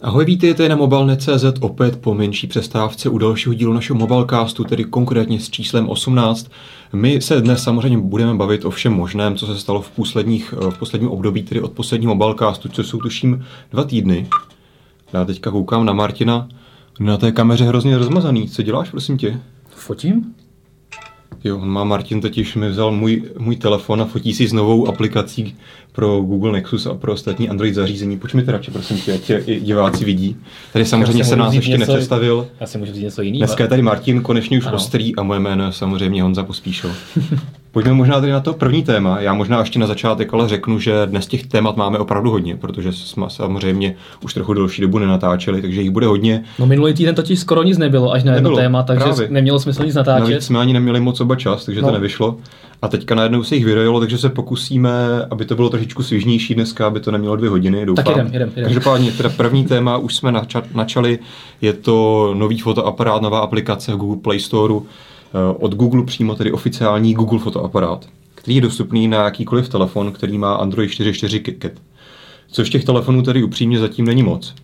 Ahoj, vítejte na mobilnet.cz opět po menší přestávce u dalšího dílu našeho mobilecastu, tedy konkrétně s číslem 18. My se dnes samozřejmě budeme bavit o všem možném, co se stalo v, posledních, v posledním období, tedy od posledního mobilecastu, co jsou tuším dva týdny. Já teďka koukám na Martina, na té kameře hrozně rozmazaný. Co děláš, prosím tě? Fotím? Jo, on má Martin totiž mi vzal můj, můj telefon a fotí si s novou aplikací pro Google Nexus a pro ostatní Android zařízení. Pojď mi to radši, prosím tě, ať tě i diváci vidí. Tady samozřejmě se nás ještě něco, nepředstavil. Já si můžu říct něco jiného. Dneska je tady Martin, konečně už ano. ostrý a moje jméno je samozřejmě Honza Pospíšil. Pojďme možná tady na to první téma. Já možná ještě na začátek ale řeknu, že dnes těch témat máme opravdu hodně, protože jsme samozřejmě už trochu delší dobu nenatáčeli, takže jich bude hodně. No minulý týden totiž skoro nic nebylo, až na jedno nebylo, téma, takže právě. nemělo smysl nic natáčet. Navíc jsme ani neměli moc oba čas, takže no. to nevyšlo. A teďka najednou se jich vyrojilo, takže se pokusíme, aby to bylo trošičku svěžnější dneska, aby to nemělo dvě hodiny, doufám. Tak jedem, jedem, jedem. Každopádně, teda první téma už jsme načali, je to nový fotoaparát, nová aplikace v Google Play Store eh, od Google přímo, tedy oficiální Google fotoaparát, který je dostupný na jakýkoliv telefon, který má Android 4.4 KitKat. Což těch telefonů tady upřímně zatím není moc.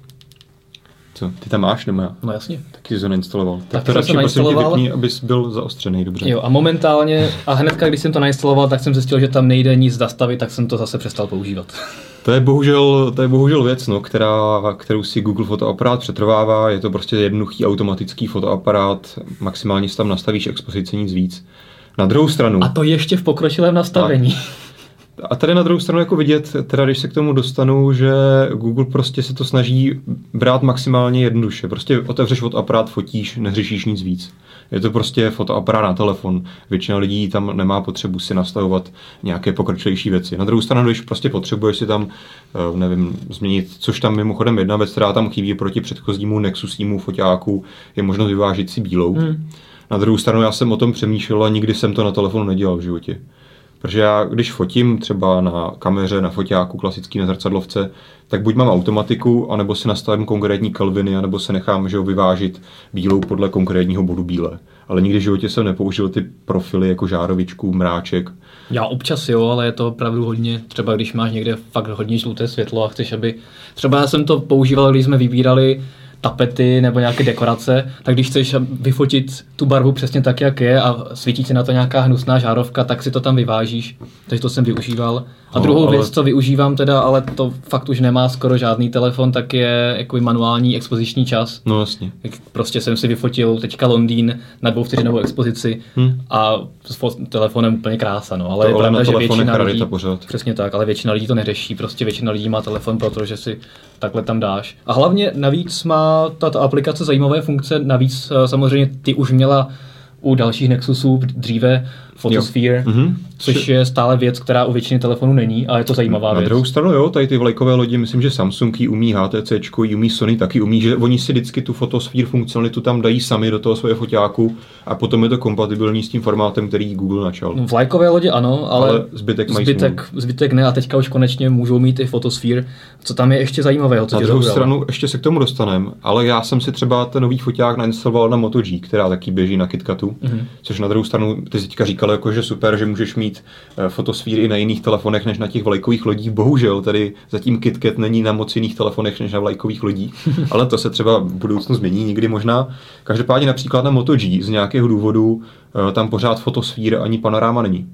Co, ty tam máš nebo já? No jasně. Taky jsi ho nainstaloval. Tak, tak to radši prosím tě vypni, abys byl zaostřený, dobře. Jo a momentálně, a hnedka když jsem to nainstaloval, tak jsem zjistil, že tam nejde nic zastavit, tak jsem to zase přestal používat. To je bohužel, to je bohužel věc, no, která, kterou si Google fotoaparát přetrvává. Je to prostě jednoduchý automatický fotoaparát, maximálně si tam nastavíš expozici, nic víc. Na druhou stranu... A to ještě v pokročilém nastavení. Tak, a tady na druhou stranu jako vidět, teda když se k tomu dostanu, že Google prostě se to snaží brát maximálně jednoduše. Prostě otevřeš fotoaparát, fotíš, neřešíš nic víc. Je to prostě fotoaparát na telefon. Většina lidí tam nemá potřebu si nastavovat nějaké pokročilejší věci. Na druhou stranu, když prostě potřebuješ si tam, eh, nevím, změnit, což tam mimochodem jedna věc, která tam chybí proti předchozímu Nexusnímu foťáku, je možnost vyvážit si bílou. Hmm. Na druhou stranu já jsem o tom přemýšlel a nikdy jsem to na telefonu nedělal v životě. Protože já, když fotím třeba na kameře, na foťáku, klasický na zrcadlovce, tak buď mám automatiku, anebo si nastavím konkrétní kalviny, anebo se nechám že ho, vyvážit bílou podle konkrétního bodu bílé. Ale nikdy v životě jsem nepoužil ty profily jako žárovičku, mráček. Já občas jo, ale je to opravdu hodně, třeba když máš někde fakt hodně žluté světlo a chceš, aby... Třeba já jsem to používal, když jsme vybírali tapety nebo nějaké dekorace, tak když chceš vyfotit tu barvu přesně tak, jak je a svítí se na to nějaká hnusná žárovka, tak si to tam vyvážíš. Takže to jsem využíval. A no, druhou ale... věc, co využívám teda, ale to fakt už nemá skoro žádný telefon, tak je jako manuální expoziční čas. No jasně. Prostě jsem si vyfotil teďka Londýn na dvouvteřinovou expozici hmm. a s telefonem úplně krása, no. Ale to je pravda, že většina lidí, pořád. přesně tak, ale většina lidí to neřeší, prostě většina lidí má telefon, protože si takhle tam dáš. A hlavně navíc má tato aplikace zajímavé funkce, navíc eh, samozřejmě ty už měla u dalších Nexusů dříve Photosphere, mm-hmm. což je stále věc, která u většiny telefonů není, ale je to zajímavá Na věc. Na druhou stranu, jo, tady ty vlajkové lodi, myslím, že Samsung ji umí, HTC ji umí, Sony taky umí, že oni si vždycky tu Photosphere funkcionalitu tam dají sami do toho svého foťáku a potom je to kompatibilní s tím formátem, který Google načal. No, vlajkové lodi ano, ale, ale zbytek, mají zbytek, zbytek ne a teďka už konečně můžou mít i Photosphere. Co tam je ještě zajímavého? Co Na druhou stranu, ještě se k tomu dostaneme, ale já jsem si třeba ten nový foťák nainstaloval na Moto G, která taky běží na KitKatu, mm-hmm. což na druhou stranu, ty teďka říkal, jako, že super, že můžeš mít eh, fotosfíry i na jiných telefonech než na těch vlajkových lodích. Bohužel tady zatím KitKat není na moc jiných telefonech než na vlajkových lodích, ale to se třeba v budoucnu změní někdy možná. Každopádně například na Moto G z nějakého důvodu eh, tam pořád fotosfír ani panoráma není.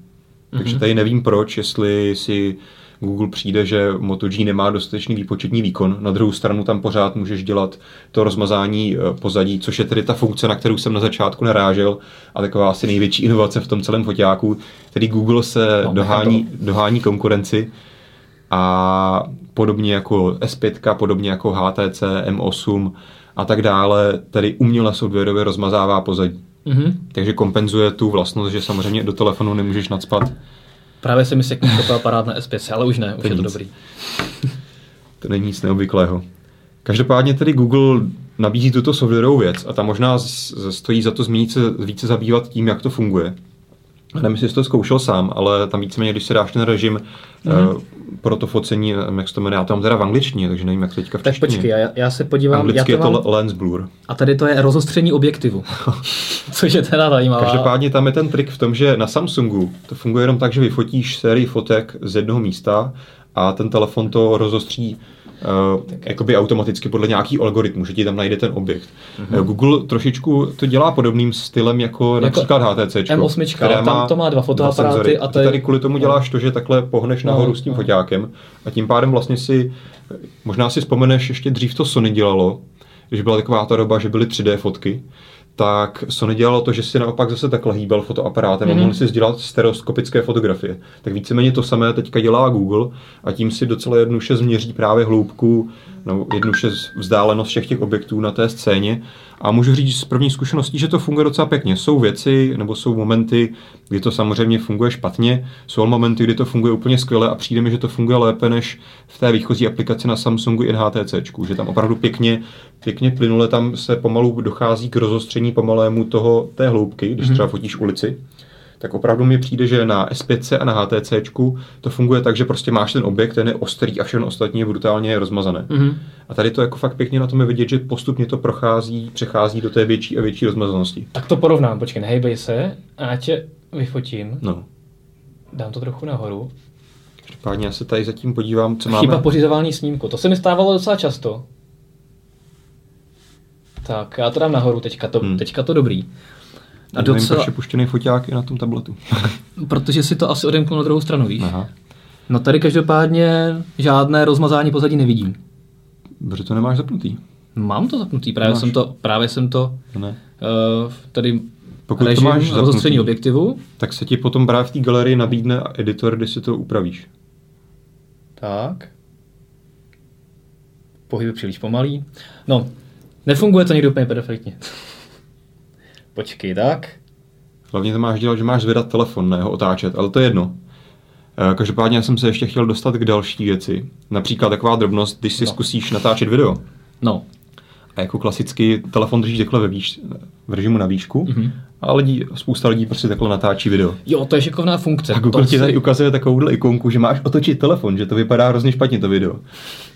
Takže mhm. tady nevím proč, jestli si Google přijde, že Moto G nemá dostatečný výpočetní výkon. Na druhou stranu tam pořád můžeš dělat to rozmazání eh, pozadí, což je tedy ta funkce, na kterou jsem na začátku narážel a taková asi největší inovace v tom celém foťáku. Tedy Google se no, dohání, dohání konkurenci a podobně jako S5, podobně jako HTC, M8 a tak dále, tedy uměle softwarově rozmazává pozadí. Mm-hmm. Takže kompenzuje tu vlastnost, že samozřejmě do telefonu nemůžeš nadspat Právě se mi sekne aparát na S5, ale už ne, už to je to dobrý. to není nic neobvyklého. Každopádně tedy Google nabízí tuto softwarovou věc a tam možná stojí za to zmínit se více zabývat tím, jak to funguje. Nevím, jestli jsi to zkoušel sám, ale tam víceméně, když si dáš ten režim mm-hmm. uh, pro to focení, jak se to jmenuje, já to mám teda v angličtině, takže nevím, jak teďka v Tak počkej, já, já se podívám. Anglicky já to mám... je to lens blur. A tady to je rozostření objektivu, což je teda zajímavé. Každopádně tam je ten trik v tom, že na Samsungu to funguje jenom tak, že vyfotíš sérii fotek z jednoho místa a ten telefon to rozostří uh, jakoby automaticky podle nějaký algoritmu, že ti tam najde ten objekt. Mm-hmm. Google trošičku to dělá podobným stylem jako, jako například HTC. M8, které tam to má dva fotoaparáty. A tady... tady kvůli tomu děláš to, že takhle pohneš nahoru no, s tím no. foťákem a tím pádem vlastně si, možná si vzpomeneš, ještě dřív to Sony dělalo, když byla taková ta doba, že byly 3D fotky, tak Sony dělalo to, že si naopak zase takhle hýbal fotoaparátem mm-hmm. a mhm. mohl si dělat stereoskopické fotografie. Tak víceméně to samé teďka dělá Google a tím si docela jednoduše změří právě hloubku, no, jednoduše vzdálenost všech těch objektů na té scéně a můžu říct z první zkušeností, že to funguje docela pěkně. Jsou věci nebo jsou momenty, kdy to samozřejmě funguje špatně, jsou momenty, kdy to funguje úplně skvěle a přijde mi, že to funguje lépe než v té výchozí aplikaci na Samsungu i HTC, že tam opravdu pěkně, pěkně plynule tam se pomalu dochází k rozostření pomalému toho, té hloubky, když mm-hmm. třeba fotíš ulici tak opravdu mi přijde, že na S5 a na HTC to funguje tak, že prostě máš ten objekt, ten je ostrý a všechno ostatní je brutálně rozmazané. Mm-hmm. A tady to jako fakt pěkně na tom je vidět, že postupně to prochází, přechází do té větší a větší rozmazanosti. Tak to porovnám, počkej, nehejbej se a já tě vyfotím. No. Dám to trochu nahoru. Každopádně já se tady zatím podívám, co máme. Chyba pořizování snímku, to se mi stávalo docela často. Tak, já to dám nahoru, teďka to, hmm. teďka to dobrý. A docela... Nevím, proč je puštěný foťák i na tom tabletu. Protože si to asi odemknu na druhou stranu, víš? Aha. No tady každopádně žádné rozmazání pozadí nevidím. Protože to nemáš zapnutý. Mám to zapnutý, právě jsem to, právě jsem to ne. Uh, tady pokud režim to máš rozostření objektivu. Tak se ti potom právě v té galerii nabídne editor, kde si to upravíš. Tak. Pohyb příliš pomalý. No, nefunguje to někdy úplně perfektně. Počkej, tak. Hlavně to máš dělat, že máš zvedat telefon, ne ho otáčet, ale to je jedno. Eh, každopádně jsem se ještě chtěl dostat k další věci. Například taková drobnost, když si no. zkusíš natáčet video. No. A jako klasicky telefon držíš takhle ve výš, v režimu na výšku, mm-hmm. a lidi, spousta lidí prostě takhle natáčí video. Jo, to je šikovná funkce. A Google ti tady ukazuje takovouhle ikonku, že máš otočit telefon, že to vypadá hrozně špatně to video.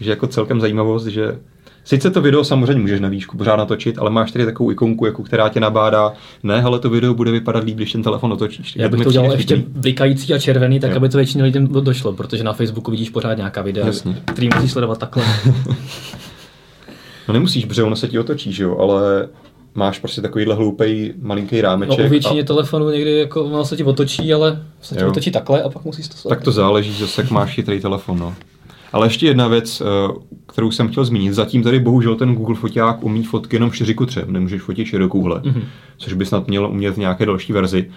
Že jako celkem zajímavost, že Sice to video samozřejmě můžeš na výšku pořád natočit, ale máš tady takovou ikonku, jako která tě nabádá, ne, ale to video bude vypadat líp, když ten telefon otočíš. Já bych to udělal ještě blikající a červený, tak jo. aby to většině lidem došlo, protože na Facebooku vidíš pořád nějaká videa, Jasně. který musíš sledovat takhle. no nemusíš, protože ono se ti otočí, že jo, ale máš prostě takovýhle hloupej malinký rámeček. No u většině a... telefonů někdy jako ono se ti otočí, ale se ti jo. otočí takhle a pak musíš to sledovat. Tak to záleží, že jak máš chytrý telefon, no. Ale ještě jedna věc, eh, kterou jsem chtěl zmínit. Zatím tady bohužel ten Google foťák umí fotky jenom 4 ku 3, nemůžeš fotit širokouhle, mm-hmm. což by snad měl umět v nějaké další verzi.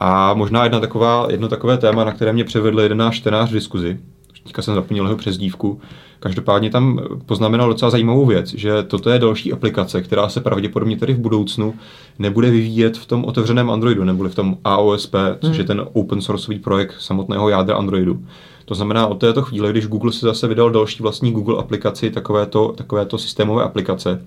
A možná jedna taková, jedno takové téma, na které mě převedl jeden náš čtenář v diskuzi, teďka jsem zapomněl jeho přezdívku, každopádně tam poznamenal docela zajímavou věc, že toto je další aplikace, která se pravděpodobně tedy v budoucnu nebude vyvíjet v tom otevřeném Androidu, nebo v tom AOSP, což je mhm. ten open sourceový projekt samotného jádra Androidu. To znamená, od této chvíle, když Google si zase vydal další vlastní Google aplikaci, takovéto, takovéto systémové aplikace,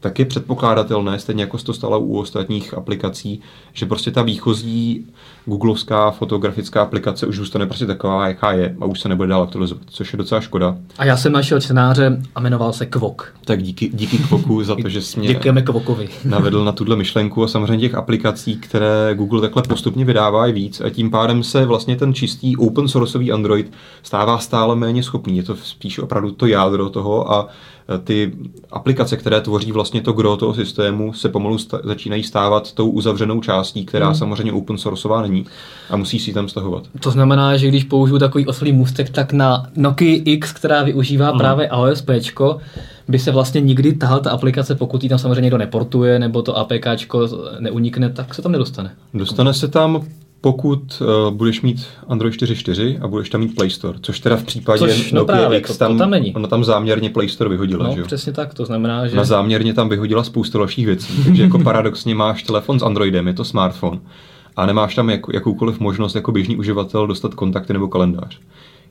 tak je předpokládatelné, stejně jako to stalo u ostatních aplikací, že prostě ta výchozí googlovská fotografická aplikace už zůstane prostě taková, jaká je a už se nebude dál aktualizovat, což je docela škoda. A já jsem našel čtenáře a jmenoval se Kvok. Tak díky, díky Kvoku za to, že jsi mě Děkujeme Kvokovi. navedl na tuhle myšlenku a samozřejmě těch aplikací, které Google takhle postupně vydává i víc a tím pádem se vlastně ten čistý open sourceový Android stává stále méně schopný. Je to spíš opravdu to jádro toho a ty aplikace, které tvoří vlastně to gro toho systému, se pomalu sta- začínají stávat tou uzavřenou částí, která hmm. samozřejmě open sourceová není a musí si tam stahovat. To znamená, že když použiju takový oslý můstek, tak na Nokia X, která využívá hmm. právě AOSP, by se vlastně nikdy tahal ta aplikace, pokud ji tam samozřejmě někdo neportuje, nebo to APK neunikne, tak se tam nedostane. Dostane se tam pokud uh, budeš mít Android 4.4 a budeš tam mít Play Store, což teda v případě což, no Nokia právě, X tam, to tam není. ona tam záměrně Play Store vyhodila, no, že jo? přesně tak, to znamená, že... Na záměrně tam vyhodila spoustu dalších věcí, takže jako paradoxně máš telefon s Androidem, je to smartphone, a nemáš tam jak, jakoukoliv možnost jako běžný uživatel dostat kontakty nebo kalendář.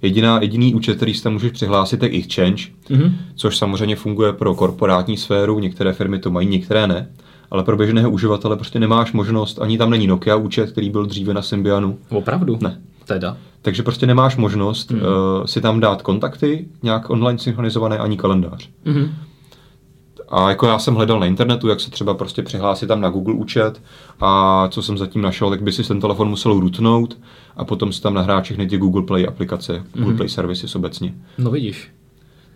Jediná, jediný účet, který si tam můžeš přihlásit, je Exchange, mm-hmm. což samozřejmě funguje pro korporátní sféru, některé firmy to mají, některé ne ale pro běžného uživatele prostě nemáš možnost, ani tam není Nokia účet, který byl dříve na Symbianu. Opravdu? Ne. Teda. Takže prostě nemáš možnost hmm. uh, si tam dát kontakty, nějak online synchronizované, ani kalendář. Hmm. A jako já jsem hledal na internetu, jak se třeba prostě přihlásit tam na Google účet a co jsem zatím našel, tak by si ten telefon musel rootnout a potom si tam nahrát všechny ty Google Play aplikace, Google mm-hmm. Play services obecně. No vidíš.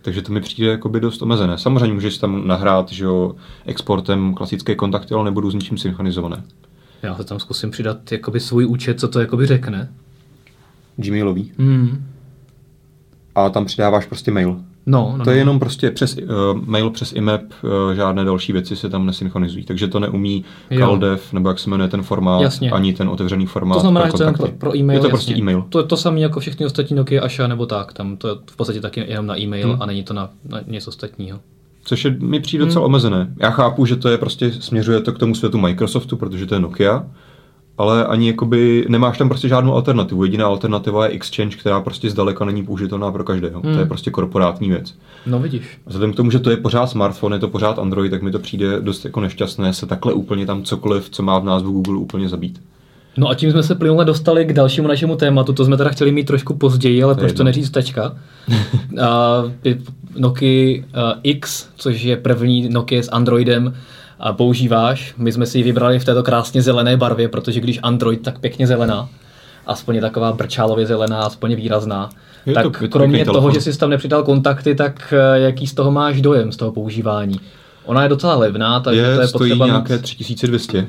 Takže to mi přijde jakoby dost omezené. Samozřejmě můžeš tam nahrát, že jo, exportem klasické kontakty, ale nebudou s ničím synchronizované. Já se tam zkusím přidat jakoby svůj účet, co to jakoby řekne. Gmailový. Hmm. A tam přidáváš prostě mail. No, no, To je no. jenom prostě přes uh, mail přes IMAP, uh, žádné další věci se tam nesynchronizují. Takže to neumí. CalDev, nebo jak se jmenuje ten formát, Jasně. ani ten otevřený formát To znamená, pro že to pro, e-mail. Je to jasně. prostě e-mail. To je to samé jako všechny ostatní Nokia Asha nebo tak. Tam to je v podstatě taky jenom na e-mail Hmm. a není to na, na něco ostatního. Což je, mi přijde docela Hmm. omezené. Já chápu, že to je prostě, směřuje to k tomu světu Microsoftu, protože to je Nokia, ale ani jakoby nemáš tam prostě žádnou alternativu. Jediná alternativa je Exchange, která prostě zdaleka není použitelná pro každého. Hmm. To je prostě korporátní věc. No vidíš. Vzhledem k tomu, že to je pořád smartphone, je to pořád Android, tak mi to přijde dost jako nešťastné se takhle úplně tam cokoliv, co má v názvu Google, úplně zabít. No a tím jsme se plynule dostali k dalšímu našemu tématu, to jsme teda chtěli mít trošku později, ale proč to neříct tečka. a, je Nokia uh, X, což je první Nokia s Androidem, používáš. My jsme si ji vybrali v této krásně zelené barvě, protože když Android, tak pěkně zelená. Aspoň je taková brčálově zelená, aspoň je výrazná. Je tak to kromě toho, telefon. že jsi tam nepřidal kontakty, tak eh, jaký z toho máš dojem z toho používání? Ona je docela levná, takže je, to je stojí potřeba nějaké mít- 3200.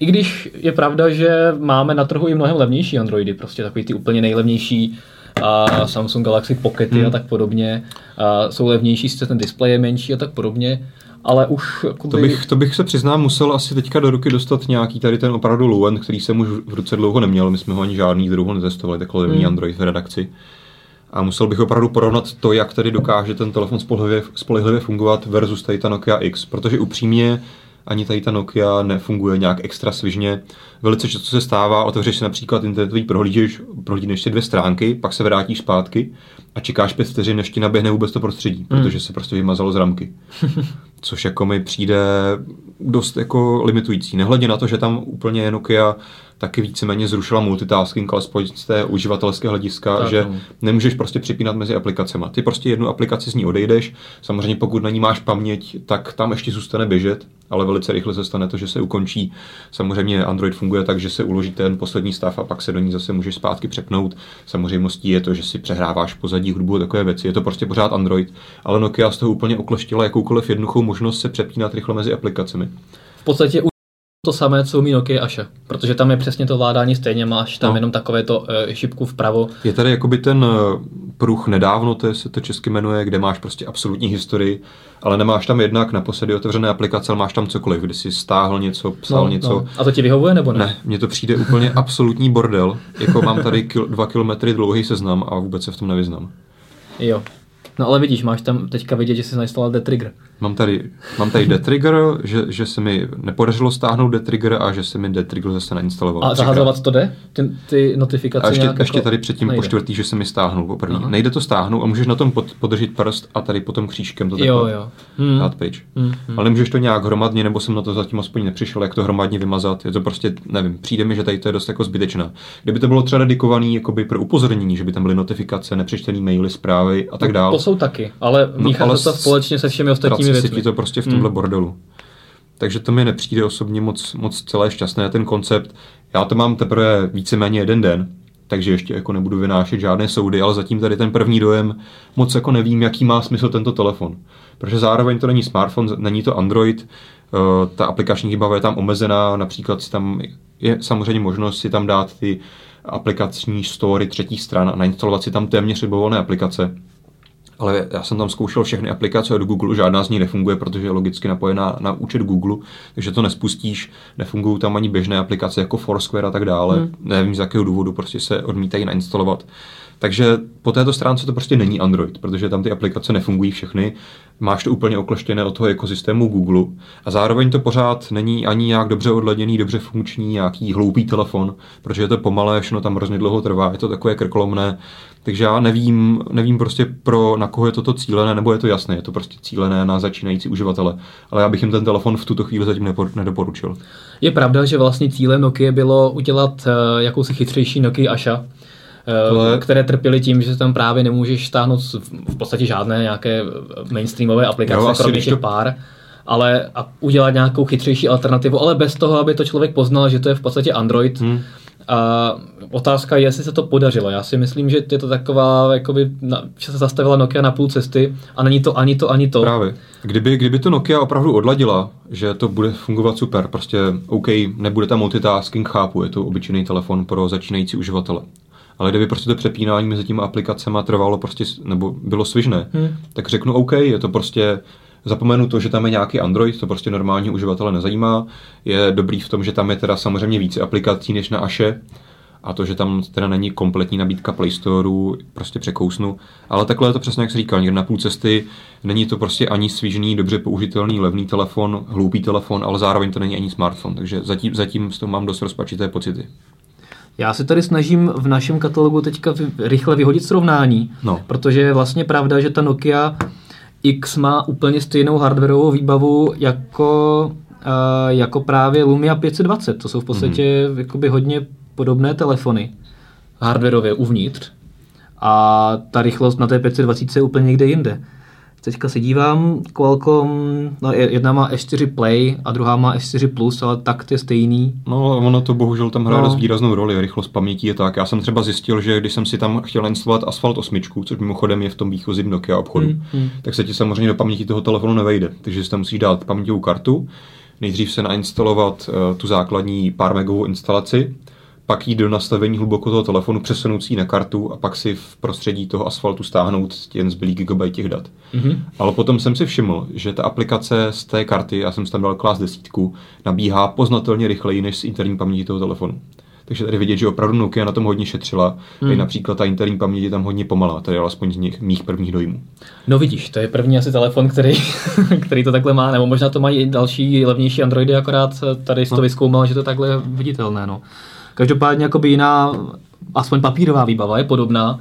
i když je pravda, že máme na trhu i mnohem levnější Androidy, prostě takový ty úplně nejlevnější a Samsung Galaxy Pockety Hmm. a tak podobně. A jsou levnější, sice ten displej je menší a tak podobně, ale už jakoby, To bych, to bych se přiznám, musel asi teďka do ruky dostat nějaký tady ten opravdu low který jsem už v ruce dlouho neměl, my jsme ho ani žádný druhu netestovali, takhle levný Hmm. Android v redakci. A musel bych opravdu porovnat to, jak tedy dokáže ten telefon spolehlivě, spolehlivě fungovat versus tady ta Nokia X, protože upřímně ani tady ta Nokia nefunguje nějak extra svižně. Velice často se stává, otevřeš si například internetový prohlížeč, prohlídneš si dvě stránky, pak se vrátíš zpátky a čekáš pět vteřin, než ti naběhne vůbec to prostředí, protože se prostě vymazalo z ramky. Což jako mi přijde dost jako limitující. Nehledě na to, že tam úplně Nokia taky víceméně zrušila multitasking, alespoň z té uživatelské hlediska, Tak, že no. nemůžeš prostě připínat mezi aplikacemi. Ty prostě jednu aplikaci z ní odejdeš, samozřejmě pokud na ní máš paměť, tak tam ještě zůstane běžet, ale velice rychle se stane to, že se ukončí. Samozřejmě Android funguje tak, že se uloží ten poslední stav a pak se do ní zase můžeš zpátky přepnout. Samozřejmostí je to, že si přehráváš pozadí hudbu a takové věci. Je to prostě pořád Android, ale Nokia z toho úplně okleštila jakoukoliv jednoduchou možnost se přepínat rychle mezi aplikacemi. v podstatě to samé, co umí Nokia Asha, protože tam je přesně to vládání stejně, máš tam No. jenom takové to uh, šipku vpravo. Je tady jakoby ten eh, pruh nedávno, to je, se to česky jmenuje, kde máš prostě absolutní historii, ale nemáš tam jednak naposledy otevřené aplikace, ale máš tam cokoliv, kdy si stáhl něco, psal něco. No. A to ti vyhovuje nebo ne? Ne, mně to přijde úplně absolutní bordel. Jako mám tady kil, dva kilometry dlouhý seznam a vůbec se v tom nevyznám. Jo. No ale vidíš, máš tam teďka vidět, že jsi nainstaloval The Trigger. Mám tady, mám tady Detrigger, že, že se mi nepodařilo stáhnout Detrigger a že se mi Detrigger zase nainstaloval. A zahazovat to jde? Ty, ty notifikace A ještě, nějak ještě jako tady předtím po čtvrtý, že se mi stáhnul poprvé. Aha. Nejde to stáhnout a můžeš na tom pod, podržet prst a tady potom křížkem to Jo, takhle jo. Hmm. dát pryč. Hmm, Ale nemůžeš to nějak hromadně, nebo jsem na to zatím aspoň nepřišel, jak to hromadně vymazat. Je to prostě, nevím, přijde mi, že tady to je dost jako zbytečné. Kdyby to bylo třeba dedikovaný jakoby pro upozornění, že by tam byly notifikace, nepřečtený maily, zprávy a tak dále. Jsou taky, ale No, míchá ale se to společně se všemi ostatními věcmi. ti to prostě v tomhle Hmm. bordelu. Takže to mi nepřijde osobně moc, moc celé šťastné, ten koncept. Já to mám teprve víceméně jeden den, takže ještě jako nebudu vynášet žádné soudy, ale zatím tady ten první dojem moc jako nevím, jaký má smysl tento telefon. Protože zároveň to není smartphone, není to Android, eh, ta aplikační výbava je tam omezená, například si tam je samozřejmě možnost si tam dát ty aplikační story třetích stran a nainstalovat si tam téměř libovolné aplikace. Ale já jsem tam zkoušel všechny aplikace od Google, žádná z nich nefunguje, protože je logicky napojená na účet Google, takže to nespustíš, nefungují tam ani běžné aplikace jako Foursquare a tak dále. Hmm. Nevím z jakého důvodu, prostě se odmítají nainstalovat. Takže po této stránce to prostě není Android, protože tam ty aplikace nefungují všechny. Máš to úplně okleštěné od toho ekosystému Google a zároveň to pořád není ani nějak dobře odladěný, dobře funkční, nějaký hloupý telefon, protože je to pomalé, všechno tam hrozně dlouho trvá, je to takové krkolomné. Takže já nevím, nevím prostě pro, na koho je toto cílené, nebo je to jasné, je to prostě cílené na začínající uživatele. Ale já bych jim ten telefon v tuto chvíli zatím nedoporučil. Je pravda, že vlastně cílem Nokia bylo udělat uh, jakousi chytřejší Nokia Asha, Ale- které trpěly tím, že tam právě nemůžeš stáhnout v, podstatě žádné nějaké mainstreamové aplikace, Jo, kromě těch to- pár, ale a udělat nějakou chytřejší alternativu, ale bez toho, aby to člověk poznal, že to je v podstatě Android. Hmm. A otázka je, jestli se to podařilo. Já si myslím, že je to taková, jakoby, na, že se zastavila Nokia na půl cesty a není to ani to, ani to. Právě. Kdyby, kdyby to Nokia opravdu odladila, že to bude fungovat super, prostě OK, nebude tam multitasking, chápu, je to obyčejný telefon pro začínající uživatele. Ale kdyby prostě to přepínání mezi těmi aplikacemi trvalo prostě, nebo bylo svižné, hmm. tak řeknu OK, je to prostě Zapomenu to, že tam je nějaký Android, to prostě normální uživatele nezajímá. Je dobrý v tom, že tam je teda samozřejmě více aplikací než na Aše, a to, že tam teda není kompletní nabídka Play Storeu, prostě překousnu. Ale takhle je to přesně, jak se říkal, někde na půl cesty není to prostě ani svížný, dobře použitelný, levný telefon, hloupý telefon, ale zároveň to není ani smartphone, takže zatím, zatím s tom mám dost rozpačité pocity. Já se tady snažím v našem katalogu teďka rychle vyhodit srovnání, no. protože je vlastně pravda, že ta Nokia X má úplně stejnou hardwareovou výbavu jako, uh, jako právě Lumia 520. To jsou v podstatě mm-hmm. jakoby hodně podobné telefony hardwareově uvnitř. A ta rychlost na té 520 je úplně někde jinde. Teďka se dívám, Qualcomm, no jedna má S4 Play a druhá má S4 Plus, ale tak je stejný. No, ono to bohužel tam hraje no. výraznou roli, rychlost paměti je tak. Já jsem třeba zjistil, že když jsem si tam chtěl instalovat Asphalt 8, což mimochodem je v tom výchozím Nokia obchodu, hmm, hmm. tak se ti samozřejmě do paměti toho telefonu nevejde. Takže si tam musíš dát paměťovou kartu, nejdřív se nainstalovat uh, tu základní pár megovou instalaci, pak jít do nastavení hluboko toho telefonu, přesunout si na kartu a pak si v prostředí toho asfaltu stáhnout jen zbylý gigabyte těch dat. Mm-hmm. Ale potom jsem si všiml, že ta aplikace z té karty, já jsem si tam dal klás desítku, nabíhá poznatelně rychleji než z interní paměti toho telefonu. Takže tady vidět, že opravdu Nokia na tom hodně šetřila. Hmm. I například ta interní paměť je tam hodně pomalá, tady alespoň z nich, mých prvních dojmů. No vidíš, to je první asi telefon, který, který to takhle má, nebo možná to mají i další levnější Androidy, akorát tady jsi to no. vyzkoumal, že to takhle viditelné. No. Každopádně jakoby jiná, aspoň papírová výbava je podobná.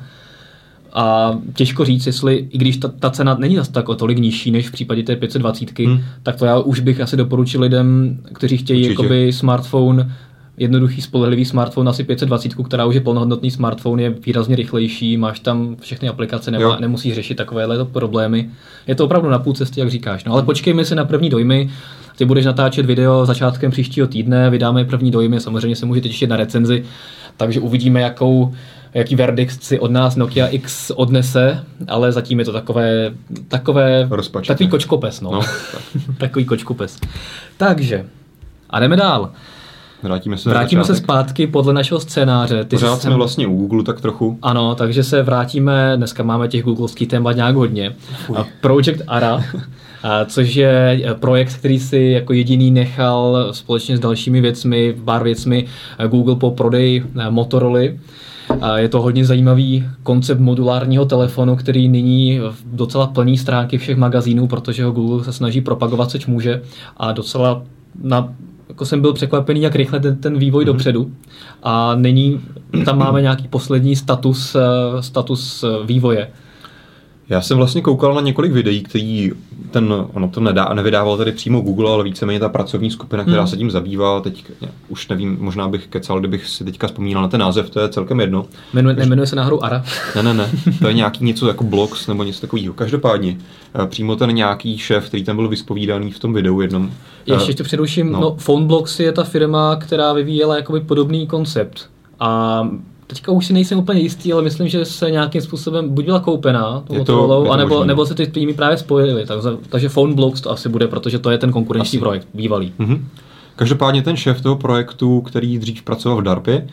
A těžko říct, jestli, i když ta, ta cena není zase tak o tolik nižší než v případě té 520, hmm. tak to já už bych asi doporučil lidem, kteří chtějí jakoby smartphone, jednoduchý spolehlivý smartphone, asi 520, která už je plnohodnotný smartphone, je výrazně rychlejší, máš tam všechny aplikace, nemá, nemusíš řešit takovéhle problémy. Je to opravdu na půl cesty, jak říkáš. No ale počkejme si na první dojmy. Ty budeš natáčet video začátkem příštího týdne, vydáme první dojmy, samozřejmě se můžete těšit na recenzi, takže uvidíme, jakou, jaký verdikt si od nás Nokia X odnese, ale zatím je to takové, takové takový kočkopes, no. no takový kočkopes. Takže, a jdeme dál. Vrátíme se, vrátíme se zpátky podle našeho scénáře. Ty Pořád jsme vlastně u Google tak trochu. Ano, takže se vrátíme, dneska máme těch googlovských témat nějak hodně. Fuj. Project ARA, což je projekt, který si jako jediný nechal společně s dalšími věcmi, pár věcmi Google po prodeji Motorola. Je to hodně zajímavý koncept modulárního telefonu, který nyní docela plní stránky všech magazínů, protože ho Google se snaží propagovat, což může a docela na jako jsem byl překvapený, jak rychle ten, ten vývoj mm-hmm. dopředu. A není, tam máme nějaký poslední status, eh, status eh, vývoje. Já jsem vlastně koukal na několik videí, který ten, ono to nedá, nevydával tady přímo Google, ale víceméně ta pracovní skupina, která hmm. se tím zabývá, teď ne, už nevím, možná bych kecal, kdybych si teďka vzpomínal na ten název, to je celkem jedno. Jmenuje, nemenuje se náhodou ARA? Ne, ne, ne, to je nějaký něco jako Blogs nebo něco takového. Každopádně, eh, přímo ten nějaký šéf, který tam byl vyspovídaný v tom videu jednom. Ještě, ještě předuším, no. no Phoneblogs je ta firma, která vyvíjela jakoby podobný koncept. A teďka už si nejsem úplně jistý, ale myslím, že se nějakým způsobem buď byla koupená tou Motorola, anebo, nebo se ty týmy právě spojily. Takže, takže Phone Blocks to asi bude, protože to je ten konkurenční asi. projekt, bývalý. Mm-hmm. Každopádně ten šéf toho projektu, který dřív pracoval v DARPě,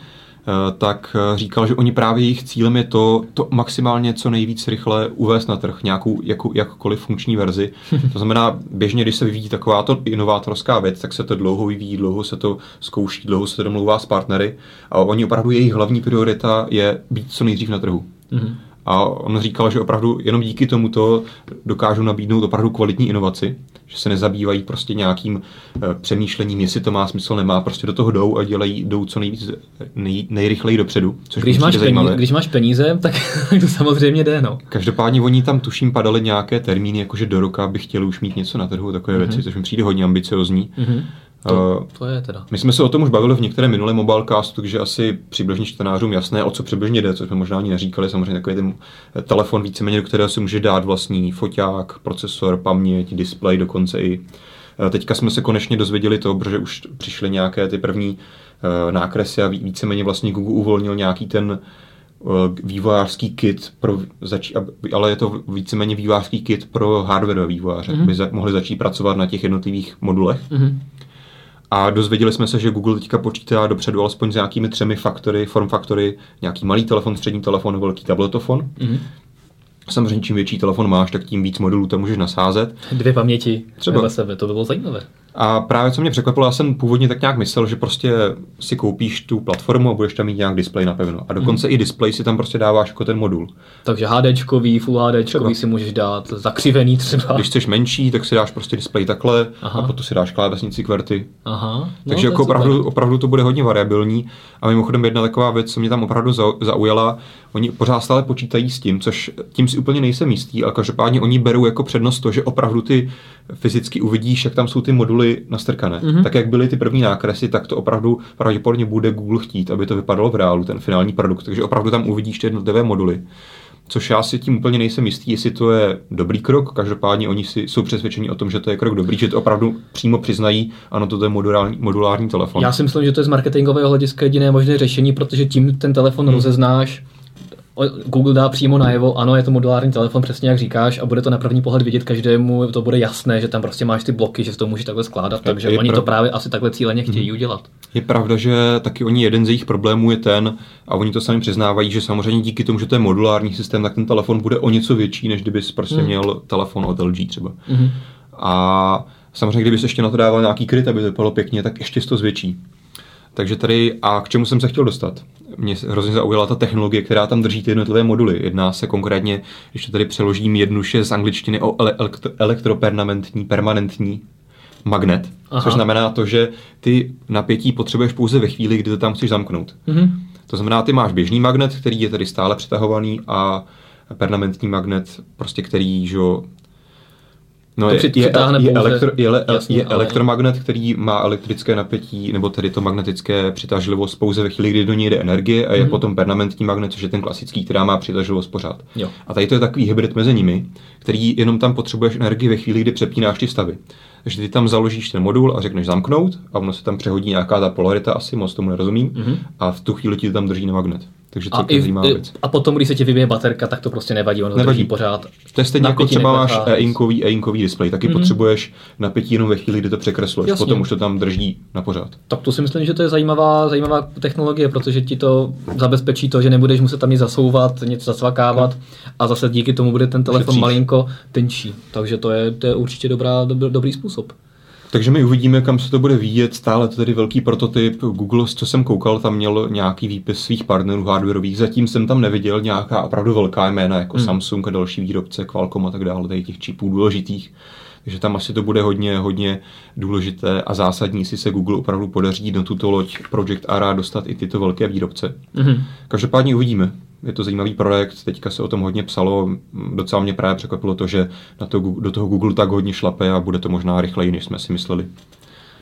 tak eh, říkal, že oni právě jejich cílem je to, to maximálně co nejvíc rychle uvést na trh nějakou jako, jakkoliv funkční verzi. To znamená, běžně, když se vyvíjí takováto inovátorská věc, tak se to dlouho vyvíjí, dlouho se to zkouší, dlouho se to domlouvá s partnery a oni opravdu jejich hlavní priorita je být co nejdřív na trhu. Mm-hmm. A on říkal, že opravdu jenom díky tomuto dokážou nabídnout opravdu kvalitní inovaci, že se nezabývají prostě nějakým uh, přemýšlením, jestli to má smysl, nemá, prostě do toho jdou a dělají, jdou co nejvíc, nej, nejrychleji dopředu. Což když, máš peníze, když máš peníze, tak to samozřejmě jde. No. Každopádně oni tam tuším padaly nějaké termíny, jakože do roka by chtěli už mít něco na trhu, takové mm-hmm. věci, což mi přijde hodně ambiciozní. Mm-hmm. To, to je teda. My jsme se o tom už bavili v některém minulém mobilecastu, takže asi přibližně čtenářům jasné, o co přibližně jde, co jsme možná ani neříkali. Samozřejmě takový ten telefon víceméně, do kterého si může dát vlastní foťák, procesor, paměť, display, dokonce i Teďka jsme se konečně dozvěděli to, protože už přišly nějaké ty první nákresy a víceméně vlastně Google uvolnil nějaký ten vývojářský kit, pro zač- ale je to víceméně vývojářský kit pro hardware vývojáře, mm-hmm. aby za- mohli začít pracovat na těch jednotlivých modulech. Mm-hmm. A dozvěděli jsme se, že Google teďka počítá dopředu alespoň s nějakými třemi faktory, form faktory, nějaký malý telefon, střední telefon, velký tabletofon. Mm-hmm. Samozřejmě, čím větší telefon máš, tak tím víc modulů tam můžeš nasázet. Dvě paměti Třeba. sebe, to by bylo zajímavé. A právě co mě překvapilo, já jsem původně tak nějak myslel, že prostě si koupíš tu platformu a budeš tam mít nějak display napevno. A dokonce mm. i display si tam prostě dáváš jako ten modul. Takže HDčkový, Full HDčkový si můžeš dát, zakřivený třeba. Když chceš menší, tak si dáš prostě display takhle Aha. a potom si dáš klávesnici QWERTY. Aha. No, Takže jako opravdu, opravdu to bude hodně variabilní. A mimochodem jedna taková věc, co mě tam opravdu zaujala, oni pořád stále počítají s tím, což tím si úplně nejsem jistý, ale každopádně oni berou jako přednost to, že opravdu ty fyzicky uvidíš, jak tam jsou ty moduly nastrkané. Mm-hmm. Tak jak byly ty první nákresy, tak to opravdu pravděpodobně bude Google chtít, aby to vypadalo v reálu, ten finální produkt. Takže opravdu tam uvidíš ty jednotlivé moduly. Což já si tím úplně nejsem jistý, jestli to je dobrý krok. Každopádně oni si jsou přesvědčeni o tom, že to je krok dobrý, že to opravdu přímo přiznají, ano, to je modulární, modulární telefon. Já si myslím, že to je z marketingového hlediska jediné možné řešení, protože tím ten telefon hmm. rozeznáš Google dá přímo najevo, ano, je to modulární telefon, přesně jak říkáš, a bude to na první pohled vidět každému, to bude jasné, že tam prostě máš ty bloky, že to můžeš takhle skládat, je, takže je oni prav... to právě asi takhle cíleně chtějí hmm. udělat. Je pravda, že taky oni jeden z jejich problémů je ten, a oni to sami přiznávají, že samozřejmě díky tomu, že to je modulární systém, tak ten telefon bude o něco větší, než kdybys prostě hmm. měl telefon od LG třeba. Hmm. A samozřejmě, kdybys ještě na to dával nějaký kryt, aby to vypadalo pěkně, tak ještě to zvětší. Takže tady, a k čemu jsem se chtěl dostat? Mě hrozně zaujala ta technologie, která tam drží ty jednotlivé moduly. Jedná se konkrétně, když to tady přeložím jednoduše z angličtiny, o elektro, elektropermanentní permanentní magnet, Aha. což znamená to, že ty napětí potřebuješ pouze ve chvíli, kdy to tam chceš zamknout. Mm-hmm. To znamená, ty máš běžný magnet, který je tady stále přetahovaný a permanentní magnet, prostě který že, No je, je, je, elektro, je, jasný, je ale... elektromagnet, který má elektrické napětí, nebo tedy to magnetické přitažlivost pouze ve chvíli, kdy do něj jde energie a je mm-hmm. potom permanentní magnet, což je ten klasický, která má přitažlivost pořád. Jo. A tady to je takový hybrid mezi nimi, který jenom tam potřebuješ energii ve chvíli, kdy přepínáš ty stavy. Takže ty tam založíš ten modul a řekneš zamknout a ono se tam přehodí nějaká ta polarita, asi moc tomu nerozumím, mm-hmm. a v tu chvíli ti to tam drží na magnet. Takže to je zajímavá věc. A potom, když se ti vybije baterka, tak to prostě nevadí, ono nevadí. drží pořád. To je stejně jako třeba máš e-inkový, e-inkový display, taky mm-hmm. potřebuješ napětí jenom ve chvíli, kdy to překresluješ, Jasně. potom už to tam drží na pořád. Tak to si myslím, že to je zajímavá, zajímavá technologie, protože ti to zabezpečí to, že nebudeš muset tam nic zasouvat, něco zasvakávat a zase díky tomu bude ten telefon Šetříš. malinko tenčí. Takže to je, to je určitě dobrá, dobrý, dobrý způsob. Takže my uvidíme, kam se to bude vyjet. Stále to tedy velký prototyp. Google, co jsem koukal, tam měl nějaký výpis svých partnerů hardwareových. Zatím jsem tam neviděl nějaká opravdu velká jména, jako hmm. Samsung a další výrobce, Qualcomm a tak dále, těch čipů důležitých. Takže tam asi to bude hodně, hodně důležité a zásadní, jestli se Google opravdu podaří na tuto loď Project Ara dostat i tyto velké výrobce. Mm-hmm. Každopádně uvidíme je to zajímavý projekt, teďka se o tom hodně psalo, docela mě právě překvapilo to, že na to, do toho Google tak hodně šlape a bude to možná rychleji, než jsme si mysleli.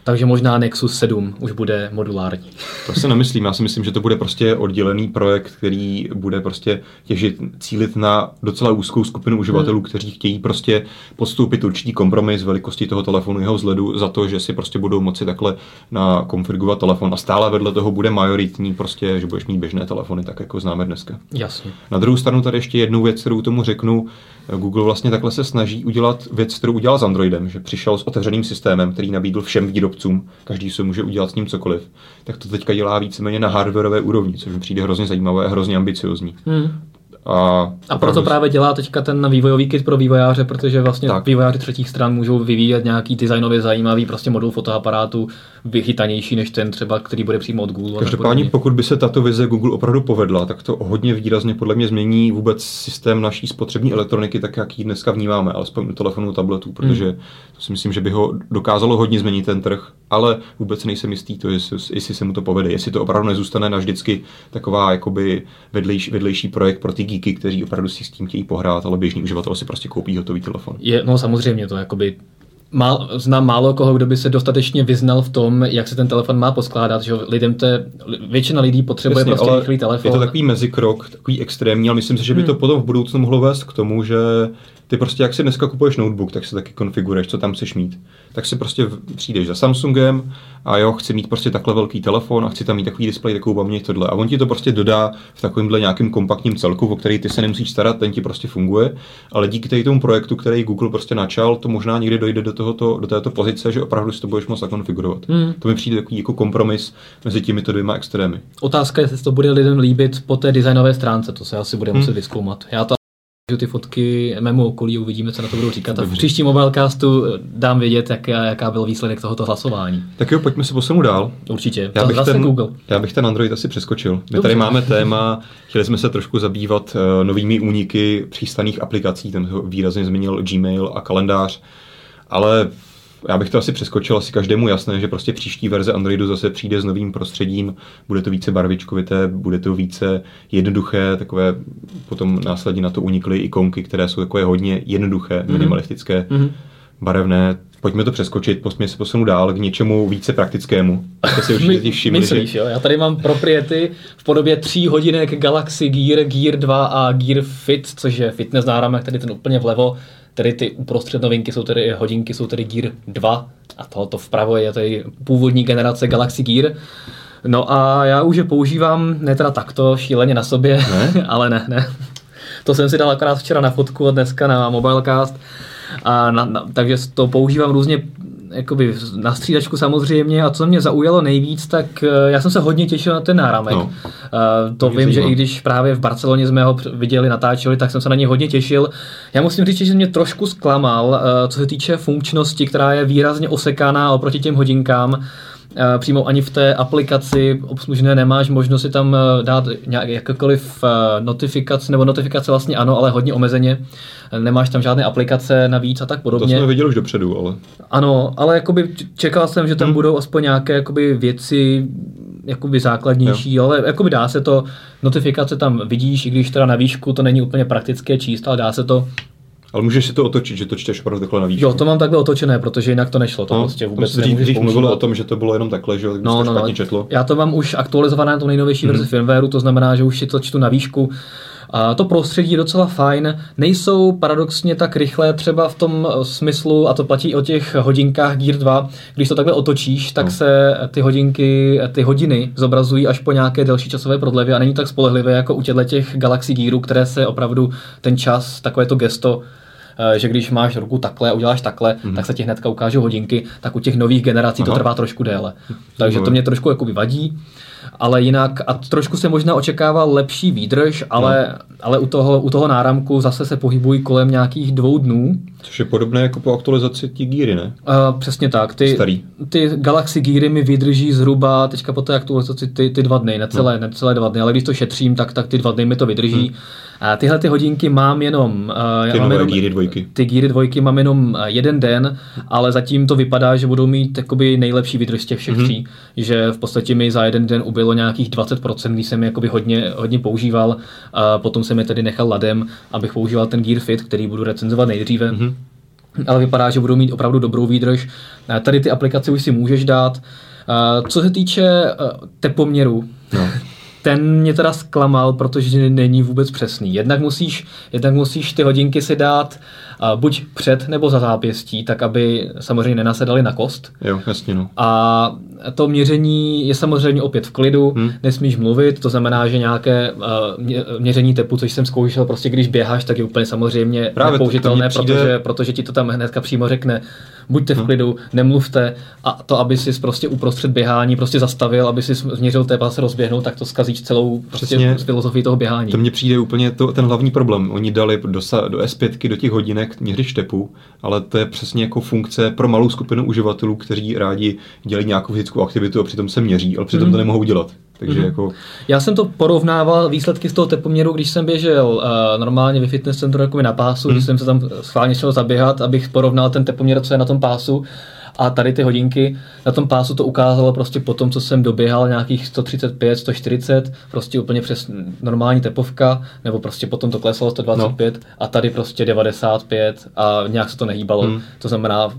Takže možná Nexus 7 už bude modulární. To si nemyslím. Já si myslím, že to bude prostě oddělený projekt, který bude prostě těžit, cílit na docela úzkou skupinu uživatelů, hmm. kteří chtějí prostě podstoupit určitý kompromis velikosti toho telefonu, jeho vzhledu za to, že si prostě budou moci takhle na konfigurovat telefon a stále vedle toho bude majoritní prostě, že budeš mít běžné telefony, tak jako známe dneska. Jasně. Na druhou stranu tady ještě jednu věc, kterou tomu řeknu, Google vlastně takhle se snaží udělat věc, kterou udělal s Androidem, že přišel s otevřeným systémem, který nabídl všem výrobcům, každý se může udělat s ním cokoliv. Tak to teďka dělá víceméně na hardwareové úrovni, což mi přijde hrozně zajímavé a hrozně ambiciozní. Hmm. A, a proto právě dělá teďka ten vývojový kit pro vývojáře, protože vlastně tak. vývojáři třetích stran můžou vyvíjet nějaký designově zajímavý prostě modul fotoaparátu, vychytanější než ten třeba, který bude přímo od Google. Každopádně, pokud by se tato vize Google opravdu povedla, tak to hodně výrazně podle mě změní vůbec systém naší spotřební elektroniky, tak jak ji dneska vnímáme, alespoň u telefonů, tabletů, protože hmm. to si myslím, že by ho dokázalo hodně změnit ten trh, ale vůbec nejsem jistý, to, jestli, jestli se mu to povede, jestli to opravdu nezůstane navždycky taková jakoby vedlejší, vedlejší projekt pro ty geeky, kteří opravdu si s tím chtějí pohrát, ale běžný uživatel si prostě koupí hotový telefon. Je, no samozřejmě to jakoby Má, znám málo koho, kdo by se dostatečně vyznal v tom, jak se ten telefon má poskládat, že lidem to většina lidí potřebuje Jasně, prostě rychlý telefon. Je to takový mezikrok, takový extrémní, ale myslím si, že by hmm. to potom v budoucnu mohlo vést k tomu, že ty prostě, jak si dneska kupuješ notebook, tak si taky konfiguruješ, co tam chceš mít. Tak si prostě přijdeš za Samsungem a jo, chci mít prostě takhle velký telefon a chci tam mít takový displej, takovou paměť, tohle. A on ti to prostě dodá v takovémhle nějakém kompaktním celku, o který ty se nemusíš starat, ten ti prostě funguje. Ale díky tady tomu projektu, který Google prostě načal, to možná někdy dojde do, tohoto, do této pozice, že opravdu si to budeš moct zakonfigurovat. Hmm. To mi přijde takový jako kompromis mezi těmito dvěma extrémy. Otázka je, jestli to bude lidem líbit po té designové stránce, to se asi bude hmm. muset vyskoumat. Já to ty fotky mému okolí, uvidíme, co na to budou říkat. A v příštím mobilecastu dám vědět, jak, jaká byl výsledek tohoto hlasování. Tak jo, pojďme se posunout dál. Určitě. Já bych, ten, Google. já bych ten Android asi přeskočil. My Dobře. tady máme téma, chtěli jsme se trošku zabývat uh, novými úniky přístaných aplikací, ten výrazně změnil Gmail a kalendář, ale já bych to asi přeskočil, asi každému jasné, že prostě příští verze Androidu zase přijde s novým prostředím, bude to více barvičkovité, bude to více jednoduché, takové potom následně na to unikly ikonky, které jsou takové hodně jednoduché, mm-hmm. minimalistické, mm-hmm. barevné. Pojďme to přeskočit, pojďme se posunu dál k něčemu více praktickému. To si určitě všimli, Myslíš, že... jo? Já tady mám propriety v podobě tří hodinek Galaxy Gear, Gear 2 a Gear Fit, což je fitness náramek, tady ten úplně vlevo Tady ty uprostřed novinky jsou tady hodinky, jsou tady Gear 2 a tohoto vpravo je tady původní generace Galaxy Gear. No a já už je používám, ne teda takto šíleně na sobě, ne? ale ne, ne. To jsem si dal akorát včera na fotku a dneska na Mobilecast. A na, na, takže to používám různě jakoby na střídačku samozřejmě a co mě zaujalo nejvíc, tak eh, já jsem se hodně těšil na ten náramek. No. Uh, to vím, že i když právě v Barceloně jsme ho viděli, natáčeli, tak jsem se na něj hodně těšil. Já musím říct, že mě trošku zklamal, uh, co se týče funkčnosti, která je výrazně osekána oproti těm hodinkám. Eh, přímo ani v té aplikaci obslužené nemáš možnost si tam eh, dát nějak, jakkoliv eh, notifikaci, nebo notifikace vlastně ano, ale hodně omezeně. Nemáš tam žádné aplikace navíc a tak podobně. To jsme viděli už dopředu, ale... Ano, ale jakoby čekal jsem, že tam hmm. budou aspoň nějaké jakoby věci jakoby základnější, jo. ale jakoby dá se to, notifikace tam vidíš, i když teda na výšku to není úplně praktické číst, ale dá se to ale můžeš si to otočit, že to čteš opravdu takhle na výšku. Jo, to mám takhle otočené, protože jinak to nešlo. To no, prostě vůbec dřív, dřív mluvilo o tom, že to bylo jenom takhle, že no, no, no. četlo. Já to mám už aktualizované na tu nejnovější verzi mm. firmwareu, to znamená, že už si to čtu na výšku. A to prostředí je docela fajn. Nejsou paradoxně tak rychlé třeba v tom eh, smyslu, a to platí o těch hodinkách Gear 2, když to takhle otočíš, tak no. se ty hodinky, ty hodiny zobrazují až po nějaké delší časové prodlevě a není tak spolehlivé jako u těchto těch Galaxy Gearů, které se opravdu ten čas, takové to gesto Eh, že když máš ruku takhle a uděláš takhle, mm-hmm. tak se ti hnedka ukážou hodinky, tak u těch nových generací Aha. to trvá trošku déle. Takže to mě trošku jako vadí ale jinak, a trošku se možná očekával lepší výdrž, ale, no. ale u, toho, u toho náramku zase se pohybují kolem nějakých dvou dnů. Což je podobné jako po aktualizaci ty gíry, ne? Uh, přesně tak. Ty, Starý. ty Galaxy gíry mi vydrží zhruba teďka po té aktualizaci ty, ty dva dny, necelé, no. necelé dva dny, ale když to šetřím, tak, tak ty dva dny mi to vydrží. Hmm. A tyhle ty hodinky mám jenom... Uh, ty mám jenom, gíry dvojky. Ty gíry dvojky mám jenom jeden den, ale zatím to vypadá, že budou mít jakoby nejlepší výdrž z těch všech hmm. tří. Že v podstatě mi za jeden den ubylo nějakých 20%, když jsem je jakoby hodně, hodně používal. A potom jsem je tedy nechal ladem, abych používal ten Gear Fit, který budu recenzovat nejdříve. Mm-hmm. Ale vypadá, že budou mít opravdu dobrou výdrž. Tady ty aplikace už si můžeš dát. Co se týče tepoměru, no ten mě teda zklamal, protože není vůbec přesný. Jednak musíš, jednak musíš ty hodinky si dát uh, buď před nebo za zápěstí, tak aby samozřejmě nenasedali na kost. Jo, jasně no. A to měření je samozřejmě opět v klidu, hmm. nesmíš mluvit, to znamená, že nějaké uh, měření tepu, což jsem zkoušel, prostě když běháš, tak je úplně samozřejmě Právě nepoužitelné, přijde... protože, protože ti to tam hnedka přímo řekne, buďte v hmm. klidu, nemluvte a to, aby si prostě uprostřed běhání prostě zastavil, aby si změřil tep a se rozběhnul, tak to zkazíš celou prostě filozofii toho běhání. To mně přijde úplně to, ten hlavní problém. Oni dali do, do S5 do těch hodinek měřič tepu, ale to je přesně jako funkce pro malou skupinu uživatelů, kteří rádi dělají nějakou fyzickou aktivitu a přitom se měří, ale přitom hmm. to nemohou dělat. Takže mm-hmm. jako... Já jsem to porovnával výsledky z toho tepoměru, když jsem běžel uh, normálně ve fitness centru jako na pásu, mm. když jsem se tam schválně šel zaběhat, abych porovnal ten tepoměr, co je na tom pásu. A tady ty hodinky na tom pásu to ukázalo prostě po tom, co jsem doběhal nějakých 135, 140, prostě úplně přes normální tepovka, nebo prostě potom to kleslo 125 no. a tady prostě 95 a nějak se to nehýbalo. Hmm. To znamená,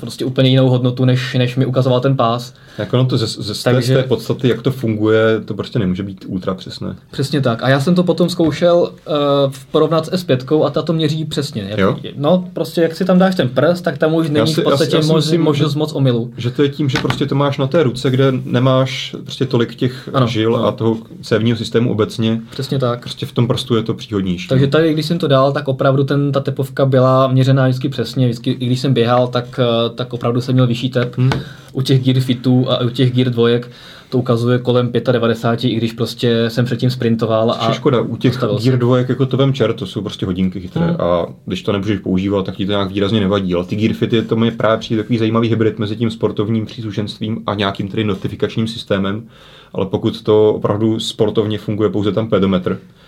prostě úplně jinou hodnotu, než, než mi ukazoval ten pás. Jako no to ze, ze Takže, té podstaty, jak to funguje, to prostě nemůže být ultra přesné. Přesně tak. A já jsem to potom zkoušel uh, porovnat s S5 a ta to měří přesně. Jak, jo? No, prostě jak si tam dáš ten prst, tak tam už není si, v podstatě já si, já si možnost moc omylu. Že to je tím, že prostě to máš na té ruce, kde nemáš prostě tolik těch ano, žil ano. a toho cévního systému obecně. Přesně tak. Prostě v tom prstu je to příhodnější. Takže tady, když jsem to dal, tak opravdu ten, ta tepovka byla měřená vždycky přesně. Vždycky, i když jsem běhal, tak, tak opravdu jsem měl vyšší tep. Hmm. U těch Gear Fitů a u těch Gear dvojek to ukazuje kolem 95, i když prostě jsem předtím sprintoval. A škoda, u těch Gear dvojek jako to vem čer, to jsou prostě hodinky chytré hmm. a když to nemůžeš používat, tak ti to nějak výrazně nevadí. Ale ty Gear Fity, to mi právě přijde takový zajímavý hybrid mezi tím sportovním příslušenstvím a nějakým tedy notifikačním systémem. Ale pokud to opravdu sportovně funguje pouze tam pedometr, Eh,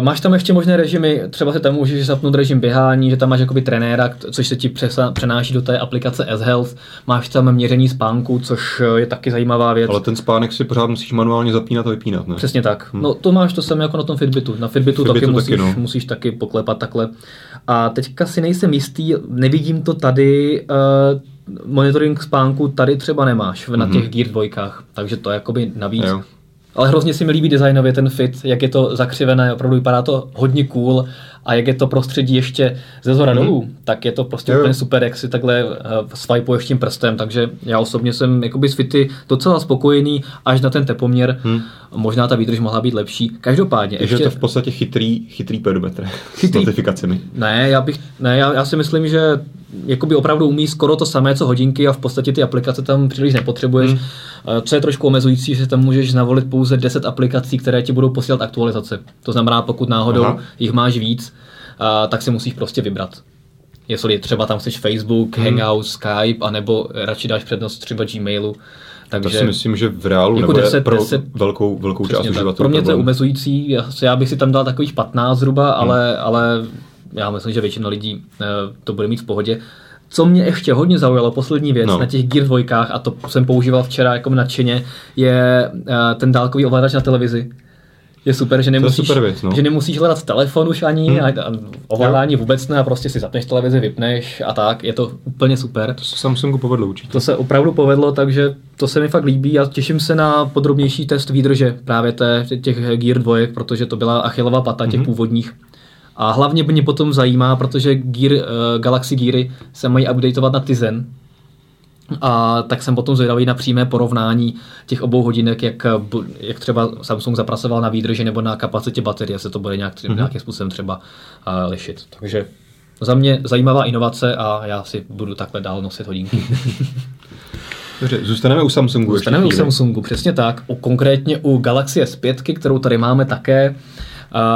máš tam ještě možné režimy, třeba si tam můžeš zapnout režim běhání, že tam máš jakoby trenéra, což se ti přenáší do té aplikace S-Health. Máš tam měření spánku, což eh, je taky zajímavá věc. Ale ten spánek si pořád musíš manuálně zapínat a vypínat, ne? Přesně tak. Hmm. No to máš to samé jako na tom Fitbitu. Na Fitbitu, Fitbitu taky, musíš, taky, no. musíš taky poklepat takhle. A teďka si nejsem jistý, nevidím to tady, uh, monitoring spánku tady třeba nemáš na těch mm-hmm. Gear dvojkách, takže to je jakoby navíc. Jo. Ale hrozně si mi líbí designově ten fit, jak je to zakřivené, opravdu vypadá to hodně cool a jak je to prostředí ještě ze zhora mm. dolů, tak je to prostě jo. úplně super, jak si takhle uh, swipeuješ tím prstem, takže já osobně jsem jakoby s fity docela spokojený až na ten tepoměr, hmm. možná ta výdrž mohla být lepší. Každopádně. Takže ještě... je to v podstatě chytrý, chytrý pedometr chytrý... s notifikacemi. Ne, já, bych, ne já, já si myslím, že jakoby opravdu umí skoro to samé, co hodinky a v podstatě ty aplikace tam příliš nepotřebuješ. Hmm. Co je trošku omezující, že tam můžeš navolit pouze 10 aplikací, které ti budou posílat aktualizace. To znamená, pokud náhodou Aha. jich máš víc, tak si musíš prostě vybrat. Jestli třeba tam chceš Facebook, hmm. Hangout, Skype, anebo radši dáš přednost třeba Gmailu. Takže to si myslím, že v reálu jako nebo 10, pro 10, velkou, velkou část uživatelů. Pro mě to je omezující, já, já bych si tam dal takových 15 zhruba, hmm. ale, ale já myslím, že většina lidí eh, to bude mít v pohodě. Co mě ještě hodně zaujalo, poslední věc no. na těch Gear dvojkách, a to jsem používal včera jako nadšeně, je uh, ten dálkový ovladač na televizi. Je super, že nemusíš, super věc, no. že nemusíš hledat telefon už ani, hmm. a, a ovládání vůbec ne, a prostě si zapneš televizi, vypneš a tak, je to úplně super. To se Samsungu povedlo určitě. To se opravdu povedlo, takže to se mi fakt líbí a těším se na podrobnější test výdrže právě té, těch Gear dvojek, protože to byla achilová pata těch hmm. původních a hlavně mě potom zajímá, protože Gear, uh, Galaxy Geary se mají updateovat na Tizen, a tak jsem potom zvědavý na přímé porovnání těch obou hodinek, jak, jak třeba Samsung zapracoval na výdrži nebo na kapacitě baterie, se to bude nějak, mm-hmm. nějakým způsobem třeba uh, lišit. Takže za mě zajímavá inovace a já si budu takhle dál nosit hodinky. Dobře, zůstaneme u Samsungu. Zůstaneme u Samsungu, přesně tak. U, konkrétně u Galaxy S5, kterou tady máme také.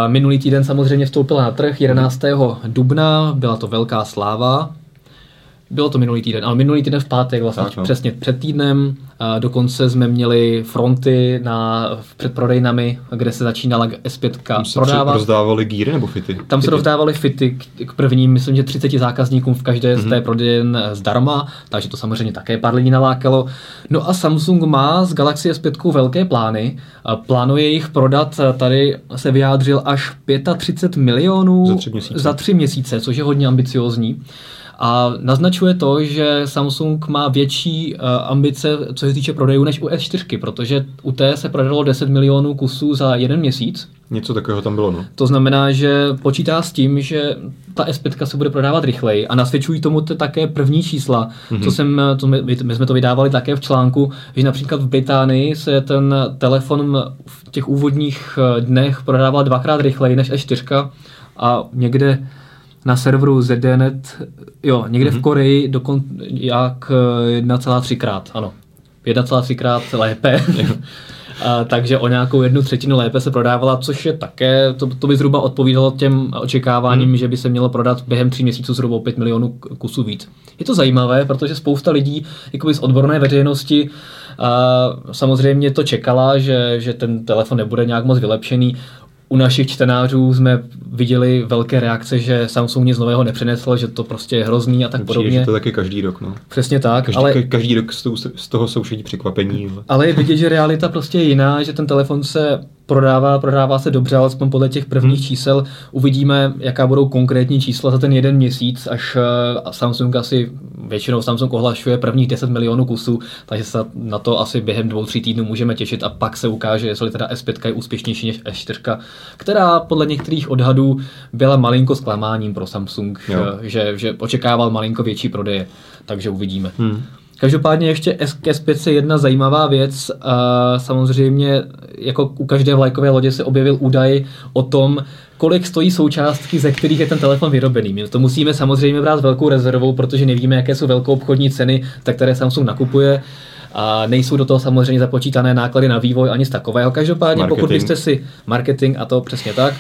Minulý týden samozřejmě vstoupila na trh 11. dubna, byla to velká sláva. Bylo to minulý týden, ale minulý týden v pátek, vlastně tak, no. přesně před týdnem. A dokonce jsme měli fronty na, před prodejnami, kde se začínala S5 Tam se prodávat. rozdávali gíry nebo fity? Tam fity. se rozdávali fity k, k prvním, myslím, že 30 zákazníkům v každé mm-hmm. z té mhm. prodejen zdarma, takže to samozřejmě také pár lidí nalákalo. No a Samsung má z Galaxy S5 velké plány. Plánuje jich prodat, tady se vyjádřil až 35 milionů za tři měsíce, za tři měsíce což je hodně ambiciozní. A naznačuje to, že Samsung má větší uh, ambice, co se týče prodejů, než u S4, protože u té se prodalo 10 milionů kusů za jeden měsíc. Něco takového tam bylo, no. To znamená, že počítá s tím, že ta S5 se bude prodávat rychleji a nasvědčují tomu také první čísla, mm-hmm. co jsem, to my, my jsme to vydávali také v článku, že například v Británii se ten telefon v těch úvodních eh, dnech prodával dvakrát rychleji než S4 a někde na serveru ZDNet, jo, někde mm-hmm. v mhm. Koreji dokon, jak 1,3 krát, ano. 1,3 krát lépe. A, takže o nějakou jednu třetinu lépe se prodávala, což je také, to, to by zhruba odpovídalo těm očekáváním, mm. že by se mělo prodat během tří měsíců zhruba 5 milionů kusů víc. Je to zajímavé, protože spousta lidí jakoby z odborné veřejnosti a samozřejmě to čekala, že, že ten telefon nebude nějak moc vylepšený. U našich čtenářů jsme viděli velké reakce, že Samsung nic nového nepřinesl, že to prostě je hrozný a tak Přijde, podobně. že to taky každý rok, no. Přesně tak, Každý, ale, každý rok z toho, z toho jsou všichni překvapení. ale- ale je vidět, že realita prostě je jiná, že ten telefon se prodává, prodává se dobře, alespoň podle těch prvních Hmm. čísel. Uvidíme, jaká budou konkrétní čísla za ten jeden měsíc, až eh, Samsung asi, většinou Samsung ohlašuje prvních 10 milionů kusů, takže se na to asi během dvou, tří týdnů můžeme těšit a pak se ukáže, jestli teda S5 je úspěšnější než S4, která podle některých odhadů byla malinko zklamáním pro Samsung, Jo. eh, že, že očekával malinko větší prodeje, takže uvidíme. Hmm. Každopádně ještě S- k S5 je jedna zajímavá věc. A samozřejmě jako u každé vlajkové lodě se objevil údaj o tom, kolik stojí součástky, ze kterých je ten telefon vyrobený. My to musíme samozřejmě brát s velkou rezervou, protože nevíme, jaké jsou velkou obchodní ceny, za které Samsung nakupuje. A nejsou do toho samozřejmě započítané náklady na vývoj ani z takového. Každopádně, pokud Marketing. byste si marketing, a to přesně tak,